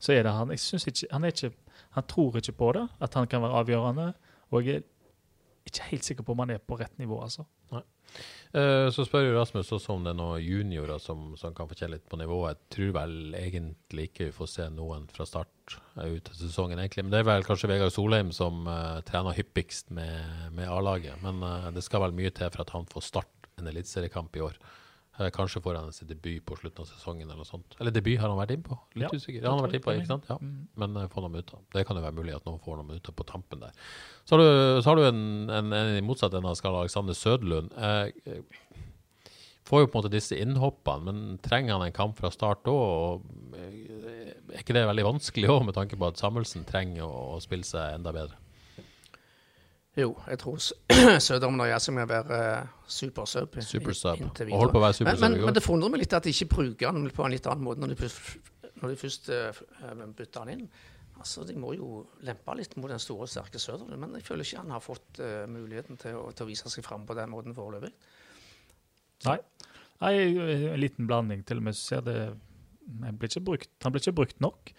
så er det han. Jeg ikke, han, ikke, han tror ikke på det, at han kan være avgjørende. Og jeg er ikke helt sikker på om han er på rett nivå, altså. Eh, Så spør jo Rasmus også om det er noen juniorer som, som kan få litt på nivået. Jeg tror vel egentlig ikke vi får se noen fra start eh, ut til sesongen, egentlig. Men det er vel kanskje Vegard Solheim som uh, trener hyppigst med, med A-laget. Men uh, det skal vel mye til for at han får starte en eliteseriekamp i år. Eh, kanskje får han sin debut på slutten av sesongen eller sånt. Eller debut har han vært innpå? Litt Ja, usikker. Han har vært innpå, ikke sant? Ja. Mm. Men eh, få noen minutter. Det kan jo være mulig at noen får noen minutter på tampen der. Så har du, så har du en, en, en i motsatt ende av skala, Alexander Søderlund. Eh, eh, får jo på en måte disse innhoppene, men trenger han en kamp fra start òg? Er ikke det veldig vanskelig òg, med tanke på at Samuelsen trenger å, å spille seg enda bedre? Jo, jeg tror sødommen og Yasim vil være eh, supersub. i- Supersub. Og holdt på å være men, supersub men, i går. men det forundrer meg litt at de ikke bruker den på en litt annen måte når de først, når de først uh, bytter den inn. Altså, De må jo lempe litt mot den store, sterke sødommen, men jeg føler ikke han har fått uh, muligheten til å, til å vise seg fram på den måten foreløpig. Nei. Nei, en liten blanding til og med. Så ser det han blir ikke brukt, han blir ikke brukt nok.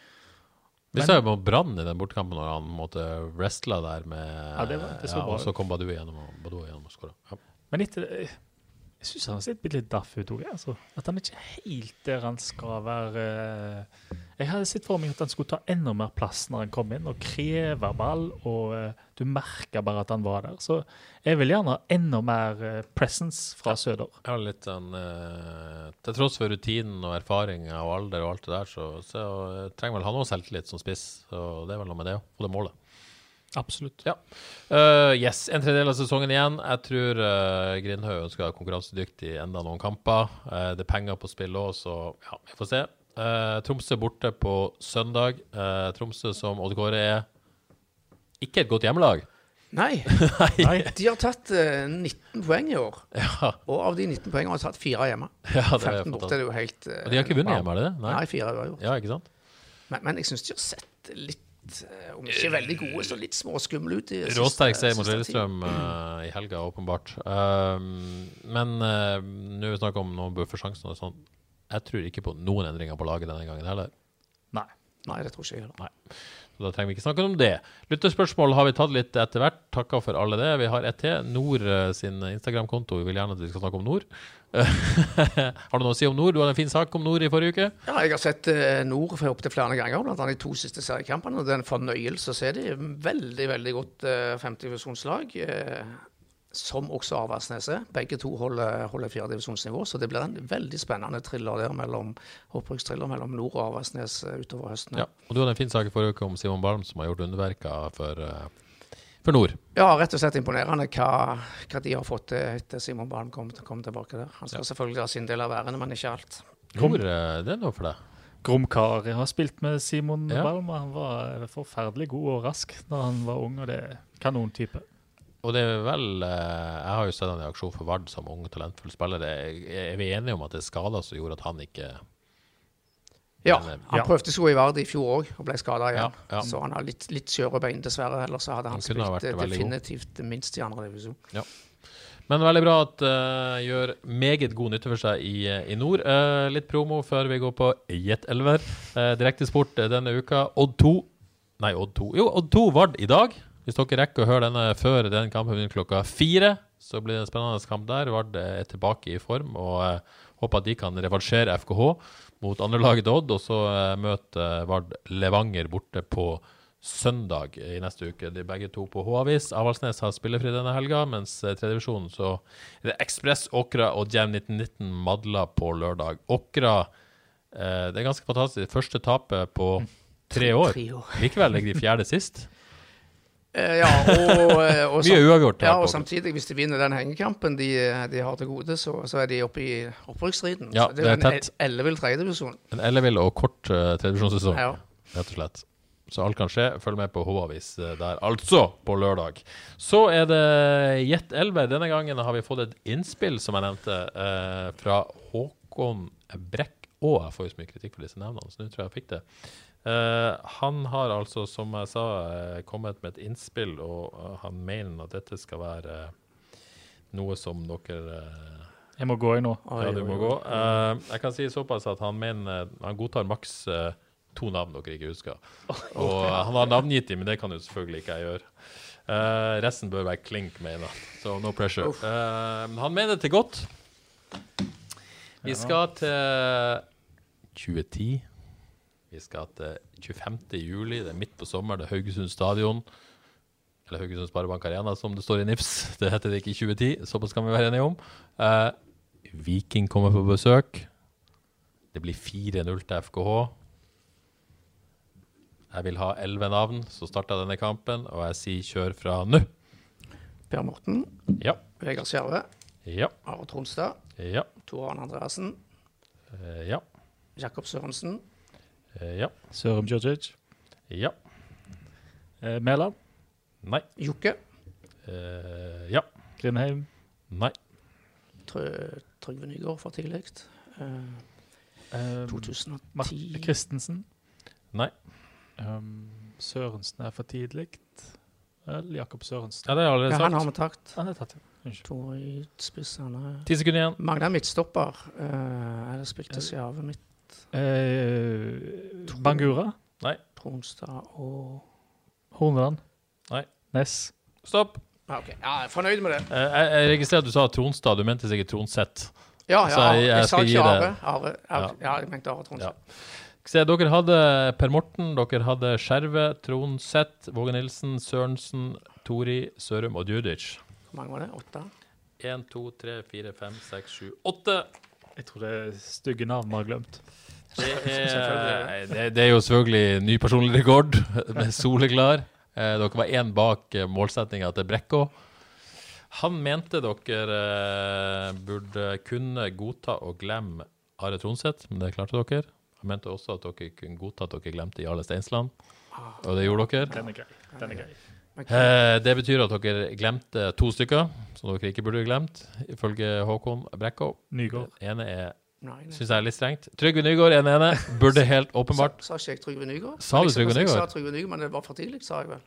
Vi sa så jo på Brann i den bortkampen når han måtte wrestla der med Ja, det var- det så ja, Og så kom Badou igjennom og igjennom og skåra. Ja. Men etter det Jeg syns han har sett litt daff ut òg. Altså. At han ikke er helt der han skal være. eh. Jeg hadde sett for meg at han skulle ta enda mer plass når han kom inn, og kreve ball. Og eh, du merka bare at han var der. Så jeg vil gjerne ha enda mer eh, presence fra Søder. Jeg har litt sånn eh, Til tross for rutinen og erfaringa og alder og alt det der, så, så trenger vel han også selvtillit som spiss. Og det er vel noe med det å få det målet. Absolutt. Ja. Uh, yes, en tredjedel av sesongen igjen. Jeg tror uh, Grindhaug ønsker å være konkurransedyktig enda noen kamper. Uh, det er penger på spill òg, så ja, vi får se. Uh, Tromsø borte på søndag. Eh, Tromsø som Odd Kåre er ikke et godt hjemmelag. Nei, Nei. de har tatt eh, 19 poeng i år. Ja, Og av de 19 poengene har de tatt fire hjemme. ja det er 15 borte er det jo helt eh, Og de har ikke vunnet hjemme, er det det? Nei, fire er uavgjort. Ja, ikke sant? Men, men jeg syns de har sett litt, eh, om ikke veldig gode, så litt småskumle ut. Råsterk seier mot Lillestrøm uh, i helga, åpenbart. Um, men uh, nå er vi snakket om noen buffersjanser og sånn. Jeg tror ikke på noen endringer på laget denne gangen heller. Nei. Nei, det tror ikke jeg heller. Så da trenger vi ikke snakke om det. Lytterspørsmål har vi tatt litt etter hvert. Takka for alle det. Vi har ett til. Nord eh, sin Instagram-konto. Vi vil gjerne at vi skal snakke om Nord. har du noe å si om Nord? Du hadde en fin sak om Nord i forrige uke. Ja, jeg har sett Nord for opptil flere ganger, annet de to siste seriekampene. Det er en fornøyelse å se dem. Veldig, veldig godt eh, femtedivisjonslag. Eh, som også Avaldsnes er. Begge to holder, holder fjerdedivisjonsnivå, så det blir en veldig spennende thriller der mellom opprykkstriller mellom Nord og Avaldsnes eh, utover høsten. Ja. Og du hadde en fin sak i forrige uke om Simon Balm, som har gjort underverker for, eh, for Nord. Ja, rett og slett imponerende hva, hva de har fått til etter Simon Balm kom, kom tilbake der. Han skal selvfølgelig ha sin del av æren, men ikke alt. Hvor er det nå for deg. Gromkar har spilt med Simon Ja. Balm, og han var forferdelig god og rask da han var ung, og det er kanontype. Og det er vel eh, Jeg har jo sett han i aksjon for Vard som ung, talentfull spiller. Er, er vi enige om at det er skader som gjorde at han ikke Ja, eh, han ja. prøvde seg jo i Vard i fjor òg og ble skada igjen. Ja, ja. Så han har litt, litt skjøre bein, dessverre. Ellers så hadde han, Han spilt definitivt eh, veldig god. minst i andre divisjon. Men veldig bra at uh, gjør meget god nytte for seg i, i nord. Uh, litt promo før vi går på Jet Elver. Uh, Direktesport denne uka. Odd 2 Nei, Odd 2. Jo, Odd 2 Vard i dag. Hvis dere rekker å høre denne før den kampen begynner klokka fire, så blir det en spennende kamp der. Vard er tilbake i form, og uh, håper at de kan revansjere FKH mot andrelaget Odd. Og så uh, møter Vard Levanger borte på søndag i neste uke. De begge to på H-avis. Avaldsnes har spillefri denne helga, mens tredjevisjonen tredjedivisjonen så er det Ekspress, Åkra og Jam 1919 Madla på lørdag. Åkra eh, Det er ganske fantastisk. Første tapet på år. Tre år. Likevel ligger de fjerde sist. Eh, ja, og, eh, og, Mye uavgjort. ja, og samtidig, hvis de vinner den hengekampen de, de har til gode, så, så er de oppe i opprykksstriden. Ja, det, det er en ellevill tredjedivisjon. En ellevill og kort uh, tredjedivisjonssesong, Ja. rett og slett. Så alt kan skje. Følg med på H-avis eh, der, altså, på lørdag. Så er det Jet Elver. Denne gangen har vi fått et innspill, som jeg nevnte, uh, fra Håkon Brekk. Og jeg får jo så mye kritikk for disse navnene, så nå tror jeg jeg fikk det. Eh, han har altså, som jeg sa, eh, kommet med et innspill, og eh, han mener at dette skal være noe som dere Jeg må gå i nå. Ja, du må gå. Eh, jeg kan si såpass at han mener Han godtar maks to navn dere ikke husker. Og han har navngitt dem, men det kan jo selvfølgelig ikke jeg gjøre. Uh, resten bør være klink, mener han. Så no pressure. Uh, men han mener det til godt. Vi skal til 2010. Skal til 25. juli. Det er midt på sommeren. Det er Haugesund stadion. Eller Haugesund Sparebank Arena, som det står i NIFS. Det heter det ikke i 2010, såpass kan vi være enige om. Eh, Viking kommer på besøk. Det blir 4-0 til FKH. Jeg vil ha elleve navn, som starta denne kampen, og jeg sier kjør fra nå. Per Morten, Ja. Vegard Skjerve, Ja. Are Tronstad, Ja. Tor Arne Andreassen, eh, Ja. Jakob Sørensen, eh, Ja. Sørum Djordjic. Ja. Eh, Mæland. Nei. Jokke, Eh, Ja. Grindheim. Nei. Trygve Nygaard for tidlig. Eh, Eh, 2010 Marte Christensen. Nei. Um, Sørensen er for tidlig. Vel, Jakob Sørensen. Ja, det har jeg Ja, han har vi tatt. Han er tatt, ja. Unnskyld. Er Ti sekunder igjen. Magna midtstopper. Uh, det spilte Skjerve midt. Eh, Bangura. Tronstad og Horneland. Nei. Ness. Stopp. Ja, OK. Ja, jeg er fornøyd med det. Eh, Jeg, jeg registrerer at du sa Tronstad. Du mente sikkert Tronseth. Ja, ja, jeg- jeg jeg, sa ikke Are. det- Are. Ja. Ja. jeg mente Are Tronstad. Se, dere hadde Per Morten, dere hadde Skjerve, Tronseth, Våge Nilsen, Sørensen, Tori, Sørum og Djudic. Hvor mange var det? Åtte? Én, to, tre, fire, fem, seks, sju, åtte. Jeg tror det er stygge navn vi har glemt. Det er, det, det er jo selvfølgelig ny personlig rekord, med soleklar. Eh, dere var én bak eh, målsettinga til Brekko. Han mente dere eh, burde kunne godta og glemme Are Tronseth, men det klarte dere. Han mente også at dere kunne godta at dere glemte Jarle Steinsland, og det gjorde dere. Den er grei. Den er grei. Men- Eh, det betyr at dere glemte to stykker, som dere ikke burde glemt, ifølge Håkon Brekkå. Nygård. Den ene er, Nei, nei. syns jeg er litt strengt. Trygve Nygaard er den ene. Burde helt åpenbart Sa, sa ikke jeg Trygve Nygaard? Sa du Trygve Nygaard? Jeg sa Trygve Nygaard, men det var for tidlig, sa jeg vel.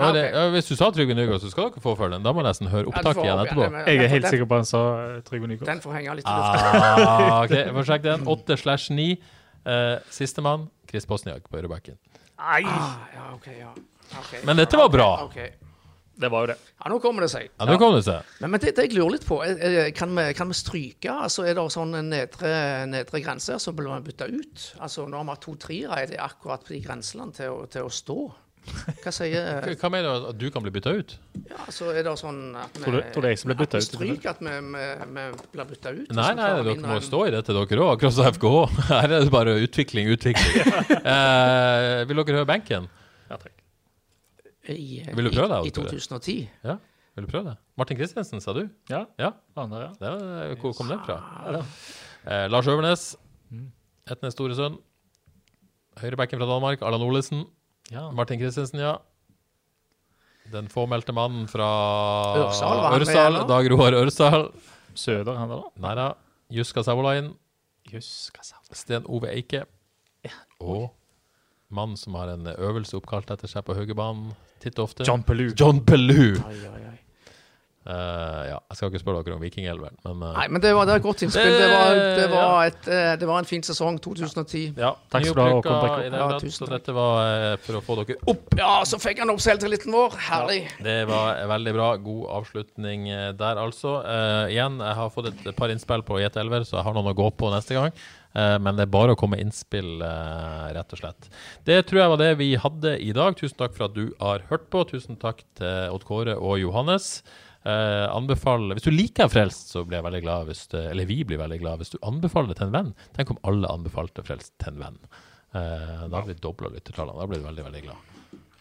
Ja, Ja, det, ja, Hvis du sa Trygve Nygaard, så skal dere få følge den. Da må jeg nesten høre opptaket igjen etterpå. Jeg er helt sikker på han sa eh, Trygve Nygaard. Den får henge litt i lufta. Ah, ok, jeg får sjekke den. Åtte slash ni. Eh, Sistemann, Chris Bosniak på høyrebacken. Ah, ja, okay, ja. Ok. Men dette var bra. Okay. Det var jo det. Ja, nå kommer det seg. Ja, Nå kommer det seg. Men, men det, det jeg lurer litt på, er, kan, vi, kan vi stryke? Altså, Er det sånn en nedre, nedre grense som blir man bytta ut? Altså, Når vi har to triere, er det akkurat på de grensene til, til å stå? Hva sier Hva mener du at du kan bli bytta ut? ja, så Er det sånn at vi, Tror du- tror jeg som ble at vi stryker at vi, vi, vi blir bytta ut? Nei, Hvis nei, dere må en... stå i dette, dere òg, akkurat som FKH. Her er det bare utvikling, utvikling. Eh, vil dere høre benken? Ja. I, Vil du prøve det, I, i 2010? Ja, vil du prøve det? Martin Kristiansen, sa du? Ja, Ja, han der, ja. det hvor kom den fra? Ja, Eh, Lars Øvernes, Mm. Etnes Storesund. Høyrebacken fra Danmark, Allan Olesen. ja. Martin Kristiansen, ja. Den fåmeldte mannen fra Ørsal, Ørsal? Dag Roar Ørsal. Søder, han der, da. Nei da. Juska Savolainen. Sten Ove Eike. Og mannen som har en øvelse oppkalt etter seg på Haugebanen titt og ofte. John Pelou. John Pelou. Oi, oi, oi. Eh, ja, jeg skal ikke spørre dere om Vikingelveren, men uh, Nei, men det var, det var et godt innspill. Det var, det var, et, eh, det var en fin sesong, 2010. ja, Takk skal du ha, Håkon Ja, Så dette var for å få dere opp. Ja, så fikk han opp selvtilliten vår. Herlig. Det var veldig bra. God avslutning der, altså. Uh, igjen, jeg har fått et par innspill på Jet Elver, så jeg har noen å gå på neste gang. Eh, men det er bare å komme med innspill, rett og slett. Det tror jeg var det vi hadde i dag. Tusen takk for at du har hørt på. Tusen takk til Odd Kåre og Johannes. Eh, anbefale, Hvis du liker Frelst, så blir jeg veldig glad hvis det, Eller vi blir veldig glad hvis du anbefaler det til en venn. Tenk om alle anbefalte Frelst til en venn. Eh, da blir vi dobla lyttertallene. Da blir du veldig, veldig glad.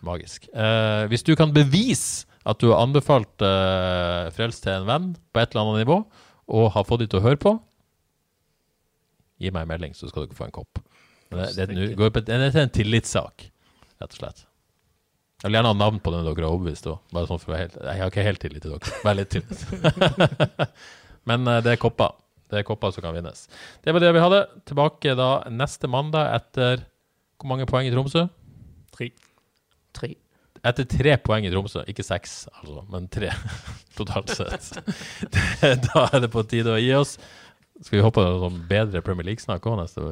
Magisk. Eh, hvis du kan bevise at du har anbefalt eh, Frelst til en venn på et eller annet nivå, og har fått dem til å høre på, gi meg en melding, så skal dere få en kopp. Men Det, det, det, det er en tillitssak, rett og slett. Jeg vil gjerne ha navn på den dere har overbevist òg. Bare sånn for å være helt, jeg har ikke helt tillit til dere. Bare litt tillit. Men eh, det er kopper. Det er kopper som kan vinnes. Det var det vi hadde. Tilbake da neste mandag etter Hvor mange poeng i Tromsø? Tre. Tre. Etter tre poeng i Tromsø. Ikke seks, altså, men tre totalt sett. Det, da er det på tide å gi oss. Skal vi håpe på noe sånn bedre Premier League-snakk òg neste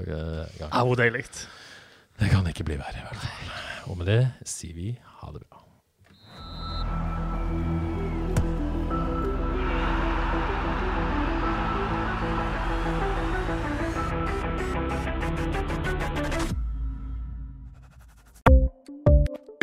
gang? Au, deilig. Det kan ikke bli verre, i hvert fall. Og med det sier vi